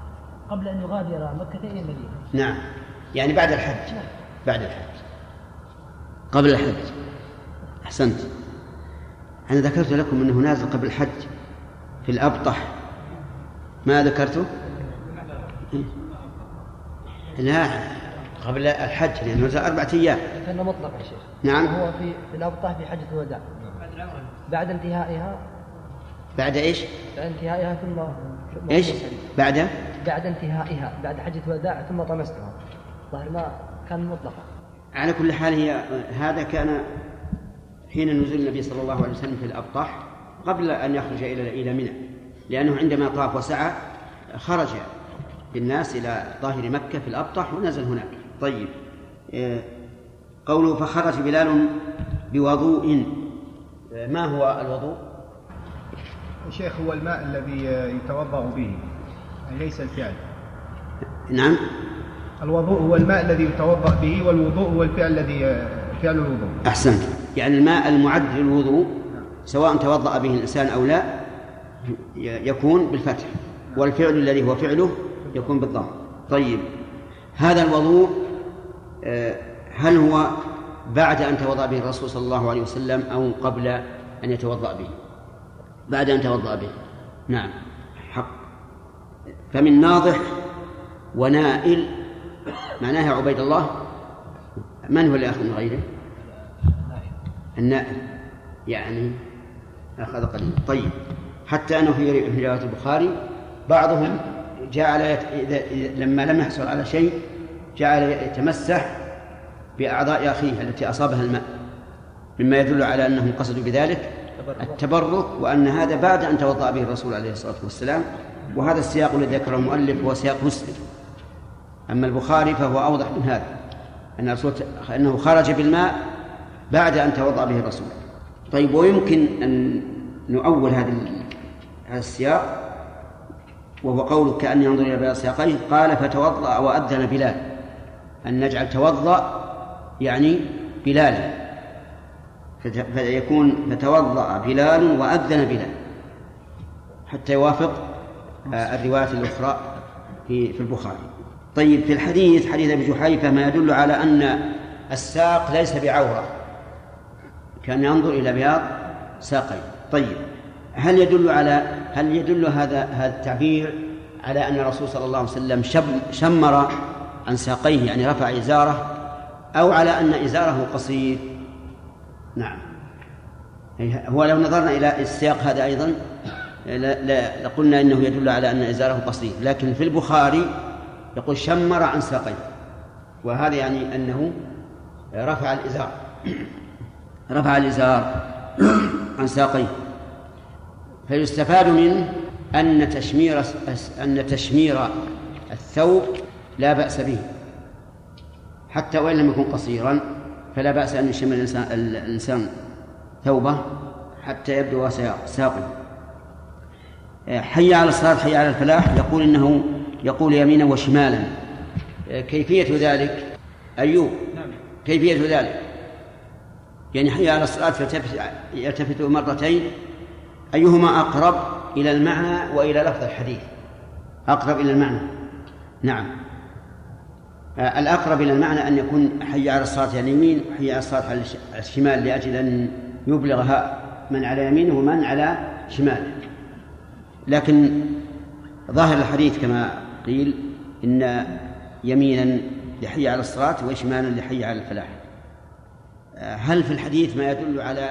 قبل أن يغادر مكة إلى المدينة. نعم. يعني بعد الحج. بعد الحج. قبل الحج. أحسنت. أنا ذكرت لكم أنه نازل قبل الحج في الأبطح. ما ذكرته؟ لا. قبل الحج لأنه نزل أربعة أيام. كان مطلق يا شيخ. نعم. هو في في الأبطح في حجة الوداع. بعد انتهائها. بعد إيش؟ بعد انتهائها ثم إيش؟ بعد؟ بعد انتهائها بعد حجة الوداع ثم طمستها. ظهر ما كان مطلقا. على كل حال هي هذا كان حين نزول النبي صلى الله عليه وسلم في الأبطح قبل أن يخرج إلى إلى منى. لأنه عندما طاف وسعى خرج بالناس إلى ظاهر مكة في الأبطح ونزل هناك. طيب آه، قوله فخرج بلال بوضوء. آه، ما هو الوضوء؟ شيخ هو الماء الذي يتوضأ به. ليس الفعل؟ نعم. الوضوء هو الماء الذي يتوضأ به والوضوء هو الفعل الذي فعل الوضوء. أحسنت. يعني الماء المعد للوضوء سواء توضأ به الإنسان أو لا يكون بالفتح والفعل الذي هو فعله يكون بالضم طيب هذا الوضوء آه، هل هو بعد أن توضأ به الرسول صلى الله عليه وسلم أو قبل أن يتوضأ به؟ بعد أن توضأ به. نعم. فمن ناضح ونائل معناها عبيد الله. من هو اللي أخذ من غيره؟ النائل. يعني أخذ قليلا طيب حتى أنه في رواية البخاري بعضهم جعل. إذا... لما لم يحصل على شيء جعل يتمسح بأعضاء أخيه التي أصابها الماء. مما يدل على أنهم قصدوا بذلك التبرك وأن هذا بعد أن توضأ به الرسول عليه الصلاة والسلام. وهذا السياق الذي ذكره المؤلف هو سياق مسلم. أما البخاري فهو أوضح من هذا أن أنه خرج بالماء بعد أن توضأ به الرسول. طيب ويمكن أن نؤول هذا هذا السياق؟ وهو قول كأن ينظر إلى بياض ساقيه قال فتوضأ وأذن بلال. أن نجعل توضأ يعني بلالا فيكون فتوضأ بلال وأذن بلال. حتى يوافق آه، الرواية الأخرى في في البخاري. طيب في الحديث حديث أبي جحيفة ما يدل على أن الساق ليس بعورة كان ينظر إلى بياض ساقيه طيب هل يدل على هل يدل هذا هذا التعبير على أن الرسول صلى الله عليه وسلم شمر عن ساقيه يعني رفع إزاره أو على أن إزاره قصير؟ نعم. هو لو نظرنا إلى السياق هذا أيضا لقلنا إنه يدل على أن إزاره قصير. لكن في البخاري يقول شمر عن ساقيه وهذا يعني أنه رفع الإزار. رفع الإزار عن ساقيه فيستفاد منه أن تشمير أن تشمير الثوب لا بأس به. حتى وإن لم يكن قصيرا فلا بأس أن يشمر الإنسان, الإنسان ثوبه حتى يبدو ساقه حي على الصلاة حي على الفلاح يقول إنه يقول يمينا وشمالا. كيفية ذلك؟ أيوب كيفية ذلك؟ يعني حي على الصلاة يلتفت مرتين أيهما أقرب إلى المعنى وإلى لفظ الحديث؟ أقرب إلى المعنى. نعم. آه، الأقرب إلى المعنى أن يكون حي على الصلاة على اليمين وحي على الصلاة على الشمال لأجل أن يبلغها من على يمينه ومن على شماله. لكن ظاهر الحديث كما قيل إن يمينا لحي على الصلاة وشمالا لحي على الفلاح. آه، هل في الحديث ما يدل على